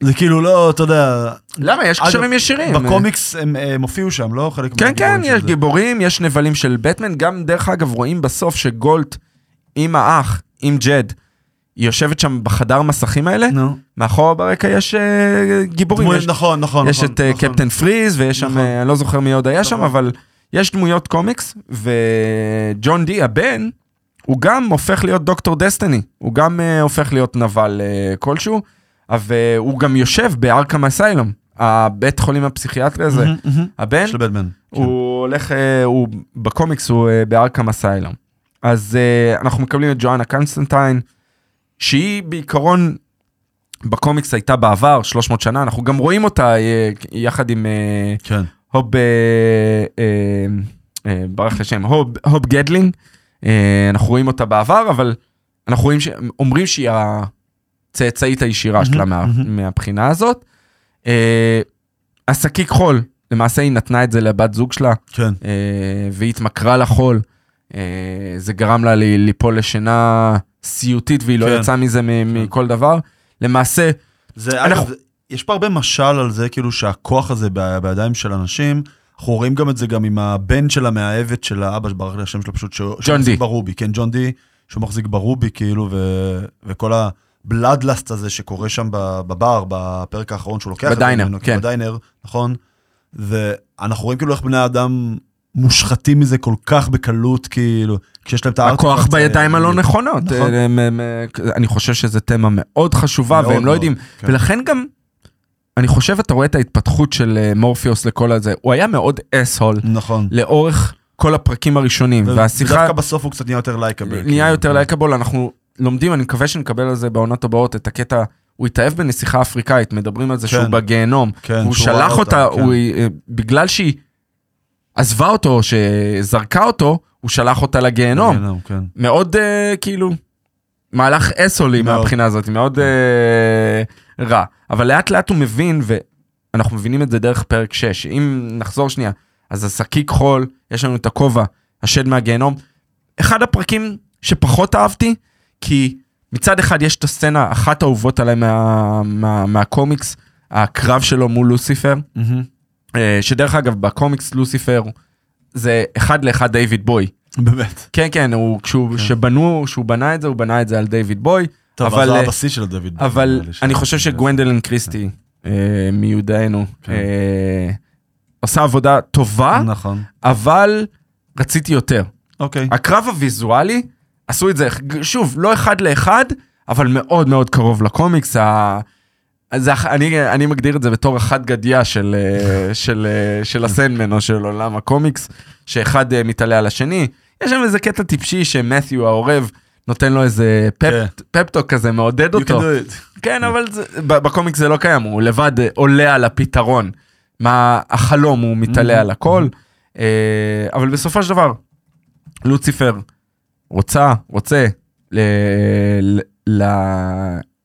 A: זה כאילו לא, אתה יודע,
B: למה? יש קשרים ישירים.
A: בקומיקס הם הם הופיעו שם, לא? חלק
B: כן, כן, יש. גיבורים, יש נבלים של בטמן, גם דרך אגב רואים בסוף שגולט עם האח, עם ג'ד, היא יושבת שם בחדר מסכים האלה,
A: נו.
B: מאחורה ברקע יש אה, גיבורים,
A: דמויות-
B: יש
A: נכון, נכון,
B: יש
A: נכון,
B: את אה,
A: נכון.
B: קפטן פריז, ויש שם,
A: נכון.
B: אה, אני לא זוכר מי עוד היה שם,
A: נכון.
B: אבל יש דמויות קומיקס, וג'ון די, הבן, הוא גם הופך להיות דוקטור דסטיני, הוא גם אה, הופך להיות נבל אה, כלשהו, והוא גם יושב ב Arkham Asylum, הבית חולים הפסיכיאטרי הזה,
A: מהמם, מהמם.
B: הבן,
A: של בטמן.
B: הוא הולך, אה, הוא בקומיקס הוא אה, ב Arkham Asylum. אז אה, אנחנו מקבלים את ג'ואנה קונסטנטיין, שהיא בעיקרון בקומיקס הייתה בעבר 300 שנה, אנחנו גם רואים אותה אה, יחד עם אה,
A: כן.
B: הוב, ברח לי השם, הוב, הוב גדלינג, אנחנו רואים אותה בעבר, אבל אנחנו רואים, ש... אומרים שהיא הצאצאית הישירה שלה
A: מהמם,
B: מה,
A: מהמם.
B: מהבחינה הזאת. אה, השקיק חול, למעשה היא נתנה את זה לבת זוג שלה,
A: כן.
B: אה, והיא התמכרה לחול. אה, זה גרם לה ליפול לשינה סיוטית והיא לא
A: כן.
B: יצאה מזה מ- מכל דבר. למעשה,
A: זה,
B: אנחנו-
A: אגב, יש פה הרבה משל על זה, כאילו שהכוח הזה בידיים של אנשים, אנחנו רואים גם את זה גם עם הבן של המאהבת של האבא, שברח לי השם שלו פשוט,
B: ג'ון די.
A: ברובי, כן, ג'ון די, שהוא מחזיק ברובי, כאילו, ו, וכל הבלאדלסט הזה שקורה שם בבר, בפרק האחרון שהוא לוקח
B: בדיינר,
A: ממנו,
B: כן.
A: בדיינר, נכון? ואנחנו רואים כאילו איך בני האדם מושחתים מזה כל כך בקלות, כאילו, כשיש להם את הארט.
B: הכוח בידיים הלא נכונות.
A: נכון.
B: הם- הם- אני חושב שזו תמה מאוד חשובה
A: מאוד
B: והם לא יודעים.
A: כן.
B: ולכן גם, אני חושב, אתה רואה את ההתפתחות של אה, מורפיוס לכל הזה. הוא היה מאוד asshole
A: נכון.
B: לאורך כל הפרקים הראשונים, והשיחה
A: ודווקא בסוף הוא קצת נהיה יותר likeable.
B: נהיה
A: כאילו.
B: יותר likeable, אנחנו לומדים, אני מקווה שנקבל על זה בעונות הבאות את הקטע. הוא התאהב בנסיכה אפריקאית, מדברים על זה שהוא
A: כן.
B: בגיהנום.
A: כן,
B: הוא
A: שהוא
B: שלח
A: ראה
B: אותה,
A: אותה, כן.
B: הוא, אה, בגלל שהיא עזבה אותו, שזרקה אותו, הוא שלח אותה לגיהנום.
A: גיהנום, כן.
B: מאוד אה, כאילו, מהלך אסולי
A: מאוד.
B: מהבחינה הזאת, מאוד אה, רע. אבל לאט לאט הוא מבין, ואנחנו מבינים את זה דרך פרק 6. אם נחזור שנייה, אז השקיק חול, יש לנו את הכובע, השד מהגיהנום. אחד הפרקים שפחות אהבתי, כי מצד אחד יש את הסצנה, אחת האהובות עליי מה, מה, מהקומיקס, הקרב שלו מול לוסיפר, אה, שדרך אגב, בקומיקס לוסיפר זה אחד לאחד דיוויד בוי.
A: באמת.
B: כן, כן, הוא, כשהוא, שבנו, כשהוא בנה את זה, הוא בנה את זה על דיוויד בוי.
A: טוב,
B: אבל,
A: אבל זה
B: אה,
A: הבסיס של דוד.
B: אבל
A: נראה לי,
B: אני חושב שגוונדלן קריסטי, אה, מיודענו,
A: כן.
B: אה, עושה עבודה טובה,
A: נכון.
B: אבל רציתי יותר.
A: אוקיי.
B: הקרב הוויזואלי, עשו את זה, שוב, לא אחד לאחד, אבל מאוד מאוד קרוב לקומיקס. ה... אז אני, אני מגדיר את זה בתור החד גדיה של, אה, של, אה, של הסנדמן או של עולם הקומיקס, שאחד אה, מתעלה על השני. יש שם איזה קטע טיפשי שמת'יו העורב נותן לו איזה פפ,
A: כן.
B: פפטוק כזה, מעודד אותו. כן, אבל זה, בקומיקס זה לא קיים, הוא לבד עולה על הפתרון. מה החלום, הוא מתעלה
A: Mhm.
B: על הכל. אה, אבל בסופו של דבר, לוציפר רוצה, רוצה ל, ל, ל,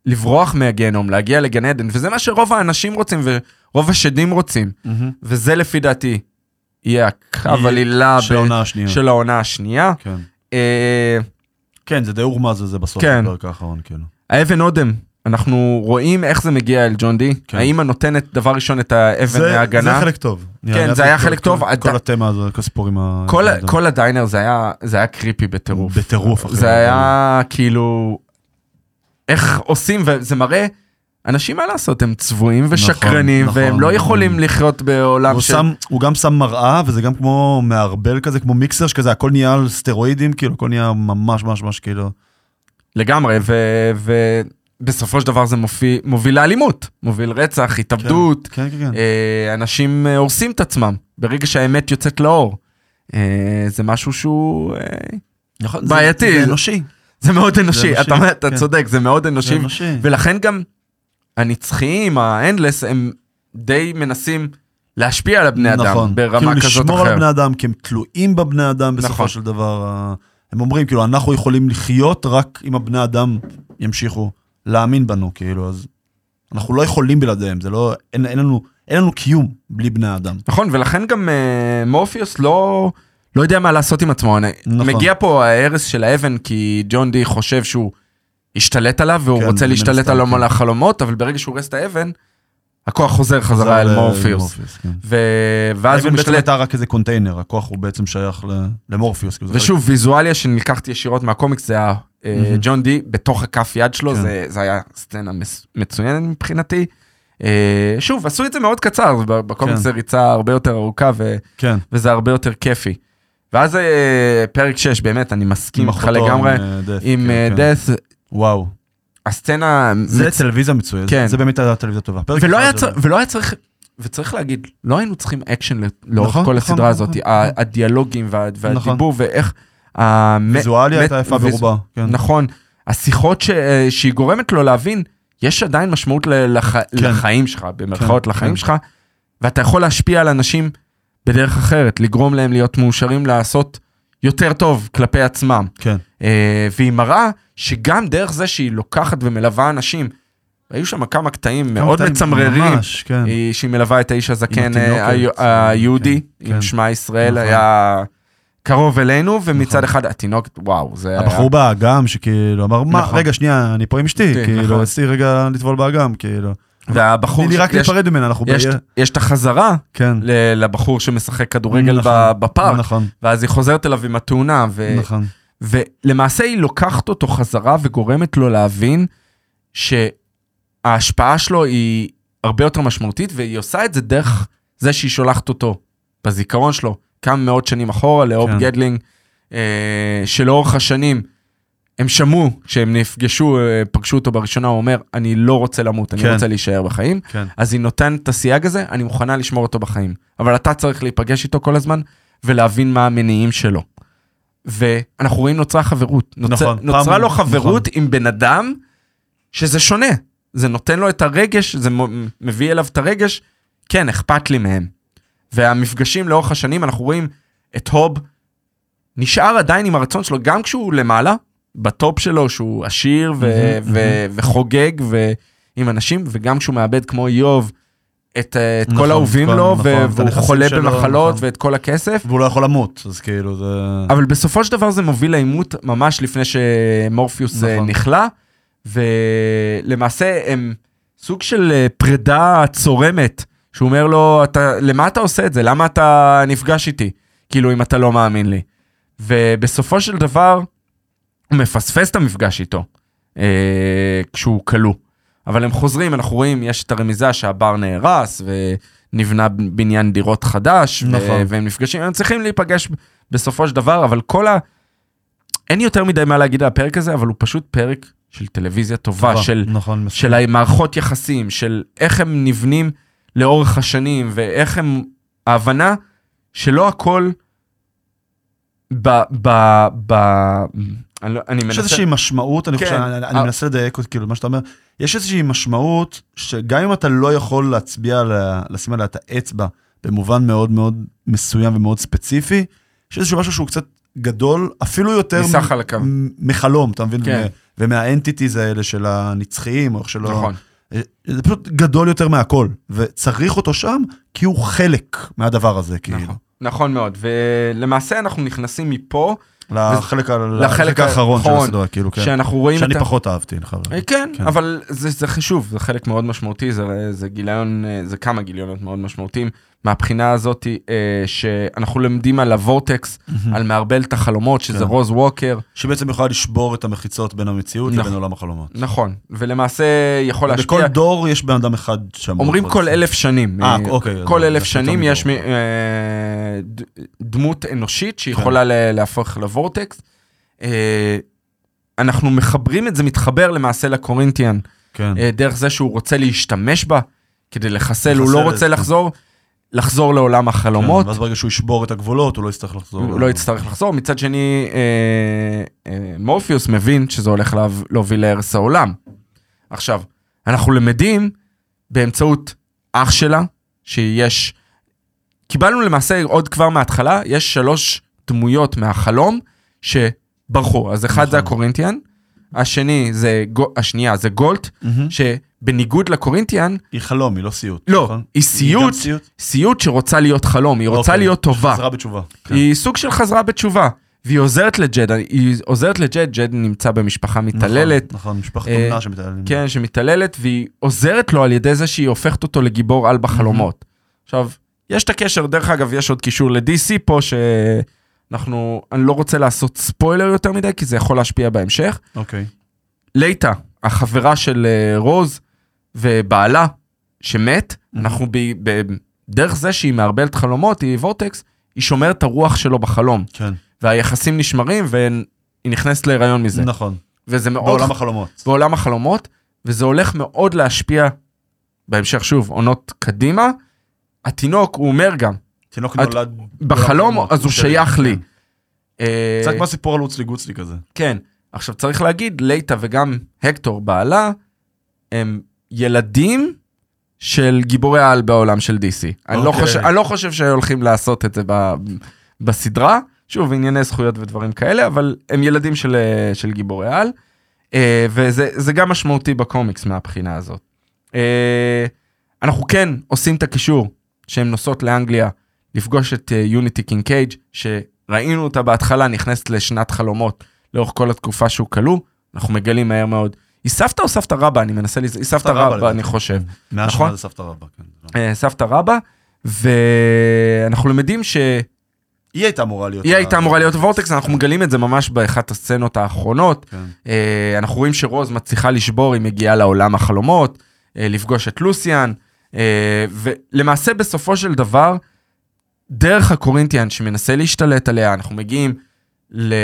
B: לברוח מהגיהנום, להגיע לגן עדן, וזה מה שרוב האנשים רוצים ורוב השדים רוצים.
A: מהמם.
B: וזה לפי דעתי יהיה הקו עלילה
A: של
B: ב-. של העונה השנייה.
A: כן.
B: אה,
A: כן, זה די הורמז וזה בסוף
B: כן.
A: בפרק האחרון, כאילו.
B: האבן אודם, אנחנו רואים איך זה מגיע אל ג'ון די.
A: כן.
B: האמא נותנת דבר ראשון את האבן
A: זה זה
B: מההגנה.
A: חלק טוב.
B: כן, זה היה חלק טוב.
A: כל-
B: אתה-
A: כל התמה הזו, כל הסיפורים ה...
B: כל, כל הדיינר זה היה, זה היה קריפי בטירוף.
A: בטירוף.
B: זה היה כאילו, איך עושים, וזה מראה, אנשים מה לעשות, הם צבועים ושקרנים,
A: נכון,
B: והם לא
A: נכון.
B: יכולים לחיות בעולם
A: הוא
B: של...
A: שם- הוא גם שם מראה, וזה גם כמו מערבל כזה, כמו מיקסר, שכזה הכל נהיה על סטרואידים, כאילו, הכל נהיה ממש ממש ממש כאילו...
B: לגמרי, ובסופו של דבר זה מופיע, מוביל לאלימות, מוביל רצח, התאבדות,
A: כן, כן, כן.
B: אה, אנשים אה, הורסים את עצמם ברגע שהאמת יוצאת לאור. אה, זה משהו שהוא...
A: נכון, זה-
B: בעייתי.
A: זה אנושי.
B: זה מאוד אנושי,
A: אנושי,
B: אתה, אתה
A: כן.
B: צודק, זה מאוד אנושי,
A: זה אנושי.
B: ולכן גם הנצחיים, האנדלס, הם די מנסים להשפיע על הבני אדם
A: נכון.
B: ברמה
A: כאילו
B: כזאת
A: לשמור על
B: אחרת.
A: הבני אדם, כי הם תלויים בבני אדם בסופו
B: נכון.
A: של דבר. הם אומרים, כאילו, אנחנו יכולים לחיות רק אם הבני אדם ימשיכו להאמין בנו, כאילו, אז אנחנו לא יכולים בלעדיהם, זה לא, אין, אין לנו, אין לנו קיום בלי בני אדם.
B: נכון, ולכן גם אה, מורפיוס לא, לא יודע מה לעשות עם עצמו.
A: נכון.
B: מגיע פה ההרס של האבן, כי ג'ון די חושב שהוא השתלט עליו, והוא
A: כן,
B: רוצה להשתלט עליו
A: כן.
B: על החלומות, אבל ברגע שהוא הורס את האבן, הכוח חוזר חזרה אל מורפיוס.
A: כן.
B: ו... ואז הוא
A: האבן בעצם
B: משתלט
A: הייתה רק איזה קונטיינר, הכוח הוא בעצם שייך ל- למורפיוס. כאילו,
B: ושוב, ויזואליה שנלקחתי ישירות מהקומיקס, זה היה אה. ג'ון די בתוך הכף יד שלו,
A: כן.
B: זה, זה היה סצנה מצוינת מבחינתי. אה, שוב, עשו את זה מאוד קצר, בקומיקס
A: כן.
B: זה ריצה הרבה יותר ארוכה ו,
A: כן.
B: וזה הרבה יותר כיפי. ואז אה, פרק 6, באמת, אני מסכים איתך לגמרי,
A: עם, אה,
B: עם
A: כן,
B: אה,
A: כן. וואו.
B: הסצנה...
A: זה טלוויזיה מצוינת.
B: כן.
A: זה באמת הייתה טלוויזיה טובה.
B: ולא היה, צריך, וצריך להגיד, לא היינו צריכים אקשן לאורך
A: נכון,
B: כל
A: נכון,
B: הסדרה
A: נכון,
B: הזאת,
A: נכון.
B: הדיאלוגים וה... והדיבור ואיך... המ-
A: ויזואליה הייתה יפה ברובה. כן.
B: נכון, השיחות ש... שהיא גורמת לו להבין, יש עדיין משמעות. לח... לחיים שלך, במרכאות
A: כן,
B: לחיים
A: כן.
B: שלך, ואתה יכול להשפיע על אנשים בדרך אחרת, לגרום להם להיות מאושרים לעשות יותר טוב כלפי עצמם.
A: כן.
B: אה, והיא מראה שגם דרך זה שהיא לוקחת ומלווה אנשים, היו שם כמה קטעים מאוד
A: קטעים
B: מצמררים,
A: ממש, כן.
B: היא- שהיא מלווה את האיש הזקן. אה, היו- היהודי,
A: כן,
B: עם
A: כן.
B: שמע ישראל,
A: נכון.
B: היה קרוב אלינו, ומצד
A: נכון.
B: אחד התינוקת, וואו, זה היה...
A: הבחור באגם שכאילו אמר, מה,
B: נכון.
A: רגע, שנייה, אני פה עם אשתי,
B: אשתי,
A: כאילו,
B: נכון.
A: אצלי רגע לטבול באגם, כאילו.
B: והבחור,
A: תני לי רק להיפרד ממנה, אנחנו בעיר.
B: יש את החזרה
A: כן.
B: לבחור שמשחק כדורגל
A: נכון,
B: ב- בפארק,
A: נכון,
B: ואז היא חוזרת אליו עם התאונה, ו-
A: נכון.
B: ולמעשה היא לוקחת אותו חזרה וגורמת לו להבין שההשפעה שלו היא הרבה יותר משמעותית, והיא עושה את זה דרך זה שהיא שולחת אותו בזיכרון שלו כמה מאות שנים אחורה לאוב
A: כן.
B: גדלינג, אה, שלאורך השנים הם שמעו, כשהם נפגשו, אה, פגשו אותו בראשונה, הוא אומר, אני לא רוצה למות, אני
A: כן.
B: רוצה להישאר בחיים.
A: כן.
B: אז היא נותנת את הסייג הזה, אני מוכנה לשמור אותו בחיים. אבל אתה צריך להיפגש איתו כל הזמן ולהבין מה המניעים שלו. ואנחנו רואים נוצרה חברות. נוצר,
A: נכון,
B: נוצרה
A: פעם-
B: לו חברות
A: נכון.
B: עם בן אדם שזה שונה. זה נותן לו את הרגש, זה מביא אליו את הרגש, כן, אכפת לי מהם. והמפגשים לאורך השנים, אנחנו רואים את הוב נשאר עדיין עם הרצון שלו, גם כשהוא למעלה, בטופ שלו, שהוא עשיר ו- ו- וחוגג ועם אנשים, וגם כשהוא מאבד כמו איוב, את, אה, את
A: נכון,
B: כל האהובים
A: נכון,
B: לו,
A: נכון,
B: ו-
A: את
B: והוא חולה
A: שלו,
B: במחלות
A: נכון.
B: ואת כל הכסף.
A: והוא לא יכול למות, אז כאילו זה...
B: אבל בסופו של דבר זה מוביל לעימות ממש לפני שמורפיוס נכון.
A: נכון.
B: נכלא, ולמעשה הם סוג של אה, פרידה צורמת, שהוא אומר לו, אתה, למה אתה עושה את זה? למה אתה נפגש איתי? כאילו, אם אתה לא מאמין לי. ובסופו של דבר, הוא מפספס את המפגש איתו, אה, כשהוא כלוא. אבל הם חוזרים, אנחנו רואים, יש את הרמיזה שהבר נהרס, ונבנה בניין דירות חדש,
A: נכון.
B: והם נפגשים, הם צריכים להיפגש בסופו של דבר, אבל כל ה... אין יותר מדי מה להגיד על הפרק הזה, אבל הוא פשוט פרק של טלוויזיה טובה,
A: נכון,
B: של,
A: נכון.
B: של המערכות יחסים, של איך הם נבנים לאורך השנים, ואיך הם... ההבנה שלא הכל ב... ב... ב... אני, לא- אני
A: יש
B: מנסה...
A: איזושהי משמעות, אני
B: כן.
A: חושב, אני אני
B: אה.
A: מנסה לדייק כאילו, מה שאתה אומר, יש איזושהי משמעות שגם אם אתה לא יכול להצביע, לשים עליה את האצבע במובן מאוד מאוד מסוים ומאוד ספציפי, יש איזשהו משהו שהוא קצת גדול, אפילו יותר
B: מסך
A: מחלום, אתה מבין?
B: כן.
A: ומ- ומהאנטיטיז האלה של הנצחיים, או איך שלא...
B: נכון.
A: אה, זה פשוט גדול יותר מהכל, וצריך אותו שם, כי הוא חלק מהדבר הזה, כאילו.
B: נכון, נכון מאוד, ולמעשה אנחנו נכנסים מפה,
A: לחלק
B: לחלק
A: לחלק האחרון של הסדרה, כאילו, כן.
B: שאנחנו רואים
A: שאני
B: את ה...
A: פחות אהבתי, אני חייב להגיד.
B: כן,
A: כן.
B: אבל זה, זה חשוב, זה חלק מאוד משמעותי, זה, זה גיליון, אה, זה כמה גיליונות מאוד משמעותיים. מהבחינה הזאת אה, שאנחנו לומדים על הוורטקס, על מערבלת החלומות, שזה
A: כן.
B: רוז ווקר,
A: שבעצם יכולה לשבור את המחיצות בין המציאות
B: נכון.
A: לבין עולם החלומות.
B: נכון, ולמעשה יכול להשפיע,
A: בכל דור יש בן אדם אחד שאמור...
B: אומרים כל
A: את זה.
B: אלף שנים,
A: אה, אוקיי,
B: כל אלף שנים יש מ-
A: מדור.
B: אה, דמות אנושית
A: כן.
B: שיכולה ל- להפוך לוורטקס. אה, אנחנו מחברים את זה, מתחבר למעשה לקורינטיאן,
A: כן.
B: אה, דרך זה שהוא רוצה להשתמש בה כדי לחסל, הוא לא
A: את
B: רוצה
A: זה.
B: לחזור, לחזור לעולם החלומות.
A: כן, ואז ברגע שהוא ישבור את הגבולות, הוא לא יצטרך לחזור.
B: הוא לא יצטרך לחזור. מצד שני, אה, אה, מורפיוס מבין שזה הולך לה, להוביל להרס העולם. עכשיו, אנחנו למדים באמצעות אח שלה, שיש... קיבלנו למעשה עוד כבר מההתחלה, יש שלוש דמויות מהחלום שברחו. אז אחד
A: נכון.
B: זה הקורינטיאן, השני זה, השנייה זה גולט,
A: מהמם.
B: שבניגוד לקורינטיאן,
A: היא חלום, היא לא סיוט.
B: לא,
A: נכון?
B: היא סיוט,
A: סיוט?
B: סיוט שרוצה להיות חלום, היא רוצה
A: אוקיי,
B: להיות טובה.
A: חזרה בתשובה. כן.
B: היא סוג של חזרה בתשובה, והיא עוזרת לג'ד, היא עוזרת לג'ד, ג'ד נמצא במשפחה מתעללת,
A: נכון, נכון, משפחת
B: אה,
A: אומנה שמתעללים.
B: כן, שמתעללת, והיא עוזרת לו על ידי זה שהיא הופכת אותו לגיבור על בחלומות. עכשיו, יש את הקשר, דרך אגב, יש עוד קישור ל-DC פה, שאנחנו, אני לא רוצה לעשות ספוילר יותר מדי, כי זה יכול להשפיע בהמשך.
A: אוקיי.
B: לייטה, החברה של אה, רוז ובעלה, שמת, אנחנו ב, ב, דרך זה שהיא מערבלת חלומות, היא וורטקס, היא שומרת את הרוח שלו בחלום,
A: כן.
B: והיחסים נשמרים, והיא נכנסת להיריון מזה.
A: נכון.
B: וזה מאוד...
A: בעולם החלומות.
B: בעולם החלומות, וזה הולך מאוד להשפיע, בהמשך שוב, עונות קדימה. התינוק, הוא אומר גם,
A: תינוק
B: את-
A: נולד...
B: בחלום,
A: בעולם
B: אז הוא. שייך לי.
A: כן.
B: אה,
A: קצת כמו הסיפור על אוצלי גוצלי כזה.
B: כן. עכשיו צריך להגיד, לייטה וגם הקטור בעלה, הם ילדים של גיבורי העל בעולם של DC. אני, לא
A: אוקיי.
B: חושב, אני לא חושב שהולכים לעשות את זה ב, בסדרה, שוב, ענייני זכויות ודברים כאלה, אבל הם ילדים של, אה, של גיבורי העל, אה, וזה זה גם משמעותי בקומיקס מהבחינה הזאת. אה, אנחנו כן עושים את הקישור שהן נוסעות לאנגליה לפגוש את יוניטי קינקייג' שראינו אותה בהתחלה נכנסת לשנת חלומות לאורך כל התקופה שהוא כלוא, אנחנו מגלים מהר מאוד. היא סבתא או סבתא רבא? אני מנסה לז... היא סבתא
A: רבא.
B: אני חושב. נכון?
A: סבתא רבא, כן.
B: אה, סבתא רבא, ואנחנו למדים שהיא
A: היא הייתה אמורה להיות...
B: הייתה אמורה להיות וורטקס, אנחנו מגלים את זה ממש באחת הסצנות האחרונות.
A: כן.
B: אה, אנחנו רואים שרוז מצליחה לשבור, היא מגיעה לעולם החלומות, אה, לפגוש את לוסיאן, ולמעשה בסופו של דבר, דרך הקורינטיאן שמנסה להשתלט עליה, אנחנו מגיעים ל,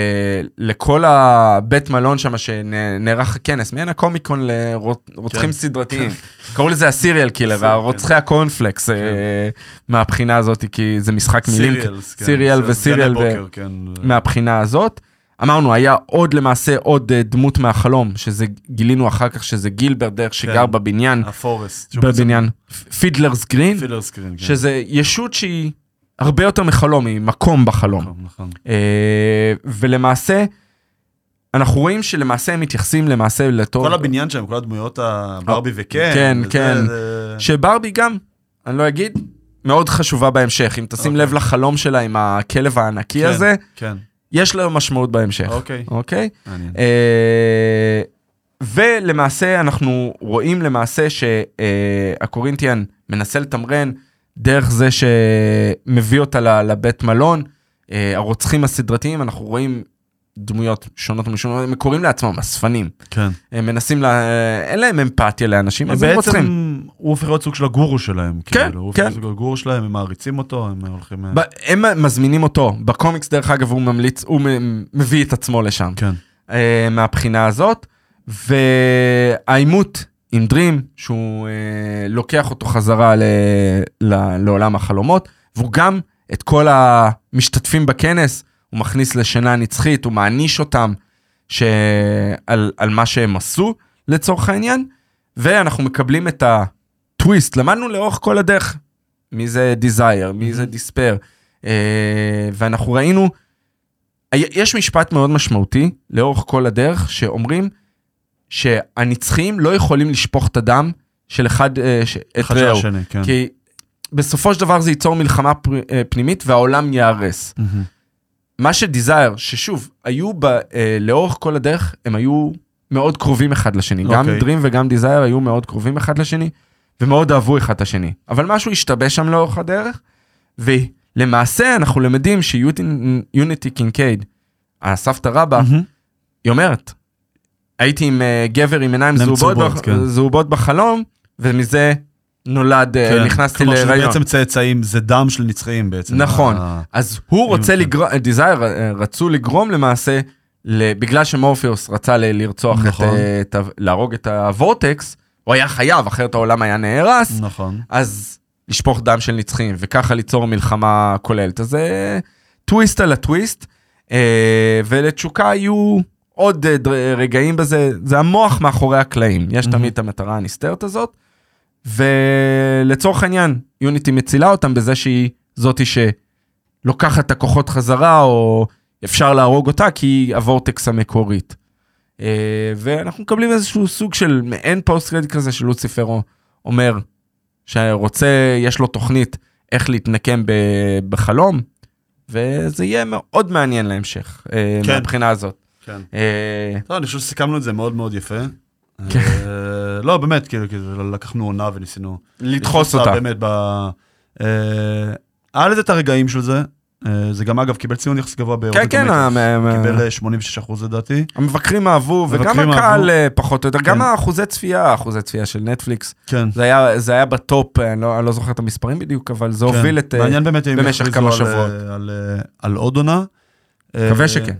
B: לכל הבית מלון שם שנערך הכנס, מעין הקומיקון לרוצחים
A: כן.
B: סדרתיים. קראו לזה הסיריאל קילר,
A: כן.
B: הרוצחי הקורנפלקס אה, מהבחינה הזאת, כי זה משחק מילים.
A: סיריאלס, כן.
B: סיריאל וסיריאל ו-
A: כן.
B: מהבחינה הזאת. אמרנו, היה עוד למעשה עוד אה, דמות מהחלום, שזה גילינו אחר כך שזה גילבר דרך שגר
A: כן.
B: בבניין,
A: הפורסט.
B: בבניין Fiddler's Green,
A: Fiddler's Green, כן.
B: שזה ישות שהיא הרבה יותר מחלום, היא מקום בחלום.
A: נכון, נכון.
B: אה, ולמעשה, אנחנו רואים שלמעשה הם מתייחסים למעשה לתור...
A: כל הבניין שלהם, כל הדמויות הברבי וקן.
B: כן,
A: וזה,
B: כן.
A: זה-
B: שברבי גם, אני לא אגיד, מאוד חשובה בהמשך. אם תשים
A: אוקיי.
B: לב לחלום שלה עם הכלב הענקי
A: כן,
B: הזה,
A: כן,
B: יש לו משמעות בהמשך.
A: אוקיי.
B: אוקיי? אה, ולמעשה אנחנו רואים למעשה שהקורינטיאן מנסה לתמרן דרך זה שמביא אותה לבית מלון. אה, הרוצחים הסדרתיים, אנחנו רואים דמויות שונות ומשונות, הם קוראים לעצמם אספנים.
A: כן.
B: הם מנסים, לה... אין להם אמפתיה לאנשים, אז הם רוצחים.
A: בעצם הוא הופך להיות סוג של הגורו שלהם.
B: כן,
A: כאילו, הוא
B: כן.
A: הופך להיות הגורו שלהם, הם מעריצים אותו, הם הולכים...
B: ב- הם מזמינים אותו, בקומיקס דרך אגב הוא ממליץ, הוא מביא את עצמו לשם.
A: כן.
B: אה, מהבחינה הזאת, והעימות עם דרים, שהוא אה, לוקח אותו חזרה ל, ל, לעולם החלומות, והוא גם את כל המשתתפים בכנס, הוא מכניס לשינה נצחית, הוא מעניש אותם שעל, על מה שהם עשו לצורך העניין, ואנחנו מקבלים את הטוויסט, למדנו לאורך כל הדרך מי זה דיזייר, מי זה דיספר, אה, ואנחנו ראינו, יש משפט מאוד משמעותי לאורך כל הדרך שאומרים שהנצחיים לא יכולים לשפוך את הדם של אחד, אה, ש- את רעהו,
A: כן.
B: כי בסופו של דבר זה ייצור מלחמה פר- אה, פנימית והעולם ייהרס.
A: מהמם.
B: מה שדיזייר, ששוב, היו ב, אה, לאורך כל הדרך, הם היו מאוד קרובים אחד לשני. גם
A: אוקיי.
B: דרים וגם דיזייר היו מאוד קרובים אחד לשני, ומאוד אהבו אחד את השני. אבל משהו השתבש שם לאורך הדרך, ולמעשה אנחנו למדים שיוניטי קינקייד, הסבתא רבא,
A: מהמם.
B: היא אומרת, הייתי עם אה, גבר עם עיניים זהובות,
A: צהובות,
B: בח...
A: כן.
B: זהובות בחלום, ומזה נולד, אה,
A: כן.
B: נכנסתי
A: כלומר, שזה
B: להיריון.
A: בעצם צאצאים, זה דם של נצחיים בעצם.
B: נכון.
A: ה-
B: אז הוא רוצה
A: כן.
B: לגרום, Desire אה, רצו לגרום למעשה בגלל שמורפיוס רצה לרצוח
A: נכון.
B: אה, את, להרוג את ה Vortex, הוא היה חייב, אחרת העולם היה נהרס,
A: נכון.
B: אז לשפוך דם של נצחים, וככה ליצור מלחמה כוללת. אז זה טוויסט על הטוויסט, אה, ולתשוקה יהיו עוד אה, דר- רגעים בזה, זה המוח מאחורי הקלעים, יש תמיד את המטרה הנסתרת הזאת, ולצורך העניין, יוניטי מצילה אותם בזה שהיא זאתי שלוקחת את הכוחות חזרה, או אפשר להרוג אותה, כי היא הוורטקס המקורית. אה, ואנחנו מקבלים איזשהו סוג של מעין פוסט קרדיט כזה של לוציפרו אומר שרוצה, יש לו תוכנית איך להתנקם בחלום, וזה יהיה מאוד מעניין להמשך, אה,
A: כן.
B: מהבחינה הזאת.
A: כן.
B: אה,
A: לא, אני חושב שסיכמנו את זה מאוד מאוד יפה.
B: כן.
A: אה, לא, באמת, כאילו, לקחנו עונה וניסינו...
B: לדחוס אותה.
A: באמת ב... אה, היה לזה את הרגעים של זה. זה גם, אגב, קיבל ציון יחסי גבוה
B: כן,
A: באירוטומטוס.
B: כן, ה-
A: קיבל אה, 86 אחוז לדעתי.
B: המבקרים אהבו, וגם הקהל פחות או יותר, גם
A: כן.
B: האחוזי צפייה, האחוזי צפייה של נטפליקס,
A: כן.
B: זה היה, בטופ, אני לא, אני לא זוכר את המספרים בדיוק, אבל זה
A: כן.
B: הוביל את...
A: מעניין באמת אם יכריזו על, עוד עונה.
B: מקווה שכן.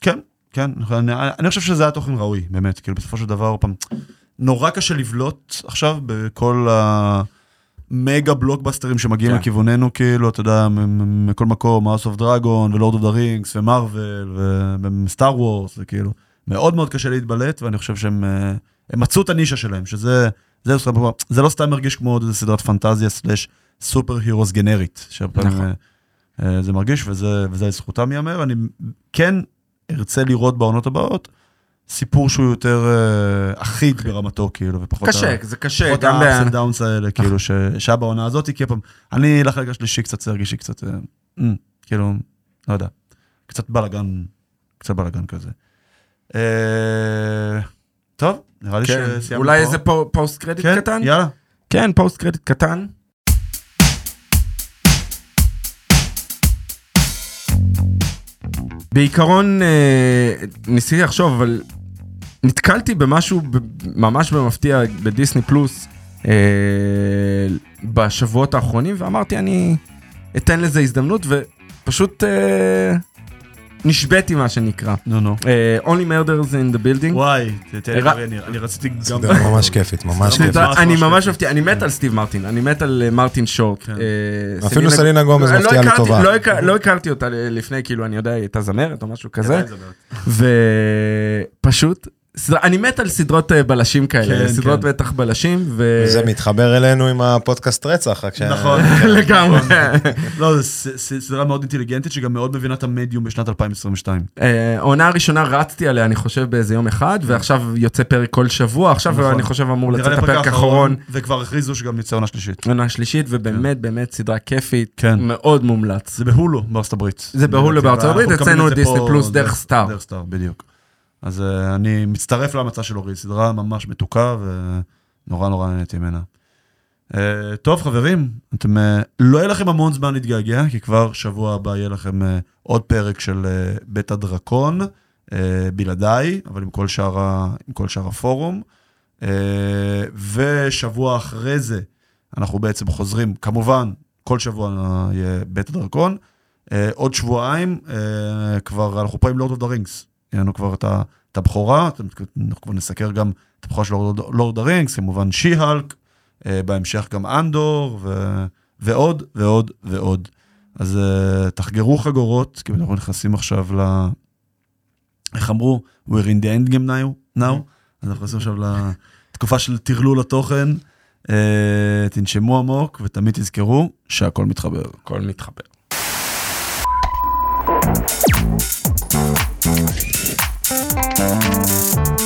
A: כן, כן. אני, אני חושב שזה היה תוכן ראוי, באמת. כאילו, בסופו של דבר, פעם, נורא קשה לבלוט עכשיו בכל המגה בלוקבאסטרים שמגיעים
B: כן.
A: לכיווננו, כאילו, אתה יודע, מכל מקום, House of Dragon ו Lord of the Rings ומרוויל וסטאר וורס, זה כאילו, מאוד מאוד קשה להתבלט, ואני חושב שהם אה, מצאו את הנישה שלהם, שזה, זה, זה לא סתם מרגיש כמו עוד איזה סדרת פנטזיה slash super heroes גנרית,
B: נכון.
A: אה, אה, זה מרגיש, וזה, וזה לזכותם ייאמר. אני כן ארצה לראות בעונות הבאות סיפור שהוא יותר אה, אחיד ברמתו, כאילו, ופחות...
B: קשה,
A: ה-
B: זה קשה,
A: פחות ה-ups and downs האלה, כאילו, ש- שהיה בעונה הזאת, כי פעם, אני לחלק השלישי קצת זה הרגיש לי קצת, אה, אה, כאילו, לא יודע, קצת בלאגן, קצת בלאגן כזה. אה, טוב, נראה לי
B: כן,
A: שסיימנו
B: אולי
A: פה.
B: איזה פו- פוסט קרדיט
A: כן,
B: קטן?
A: יאללה.
B: כן, פוסט קרדיט קטן. בעיקרון, אה, ניסיתי לחשוב, אבל נתקלתי במשהו ממש במפתיע בדיסני פלוס אה, בשבועות האחרונים, ואמרתי, אני אתן לזה הזדמנות, ופשוט אה, נשבתי, מה שנקרא.
A: נו, נו.
B: אה, Only Murders in the Building.
A: וואי, אני- רציתי גם...
C: סדרה ממש כיפית, ממש כיפית.
B: אני
A: ממש.
B: מפתיע, אני מת על סטיב מרטין, אני מת על אה, מרטין שורט.
A: כן.
B: אה,
C: אפילו סלינה גומז
B: לא
C: מפתיעה
B: הכרתי-
C: לטובה.
B: לא הכר- לא הכרתי אותה לפני, כאילו, אני יודע, היא הייתה זמרת או משהו כזה. ופשוט, סדרה- אני מת על סדרות אה, בלשים כאלה,
A: כן,
B: סדרות
A: כן.
B: בטח בלשים, ו...
C: זה מתחבר אלינו עם הפודקאסט רצח, רק ש...
A: נכון.
B: לגמרי.
A: לא, זו סדרה מאוד אינטליגנטית, שגם מאוד מבינה את המדיום בשנת 2022.
B: אה, העונה הראשונה רצתי עליה, אני חושב, באיזה יום אחד, ועכשיו יוצא פרק כל שבוע, עכשיו
A: נכון.
B: אני חושב אמור לצאת הפרק האחרון.
A: וכבר הכריזו שגם יצא עונה שלישית.
B: עונה שלישית, ובאמת, באמת סדרה כיפית,
A: כן.
B: מאוד מומלץ.
A: זה בהולו בארצות הברית.
B: זה בהולו בארצות הברית, אצלנו דיסני פלוס דרך סטאר.
A: דרך סטאר, בדיוק. אז אה, אני מצטרף להמצע של אורי, סדרה ממש מתוקה ונורא נורא נהניתי ממנה. אה, טוב חברים, אתם, אה, לא יהיה לכם המון זמן להתגעגע, כי כבר שבוע הבא יהיה לכם אה, עוד פרק של אה, בית הדרקון, אה, בלעדיי, אבל עם כל שאר, ה- עם כל שאר הפורום. אה, ושבוע אחרי זה, אנחנו בעצם חוזרים, כמובן, כל שבוע יהיה בית הדרקון. אה, עוד שבועיים, אה, כבר אנחנו פה עם Lord of the Rings. יהיה לנו כבר את ה- את הבכורה, אנחנו כבר נסקר גם את הבכורה של Lord of the Rings, כמובן שי-האלק, אה, בהמשך גם אנדור, ו... ועוד ועוד ועוד. אז אה, תחגרו חגורות, כי אנחנו נכנסים עכשיו ל... איך אמרו? We're in the end game now, now. אז אנחנו נכנסים עכשיו לתקופה של טרלול התוכן. Uh, תנשמו עמוק ותמיד תזכרו שהכל מתחבר.
B: הכל מתחבר.
E: Thank you.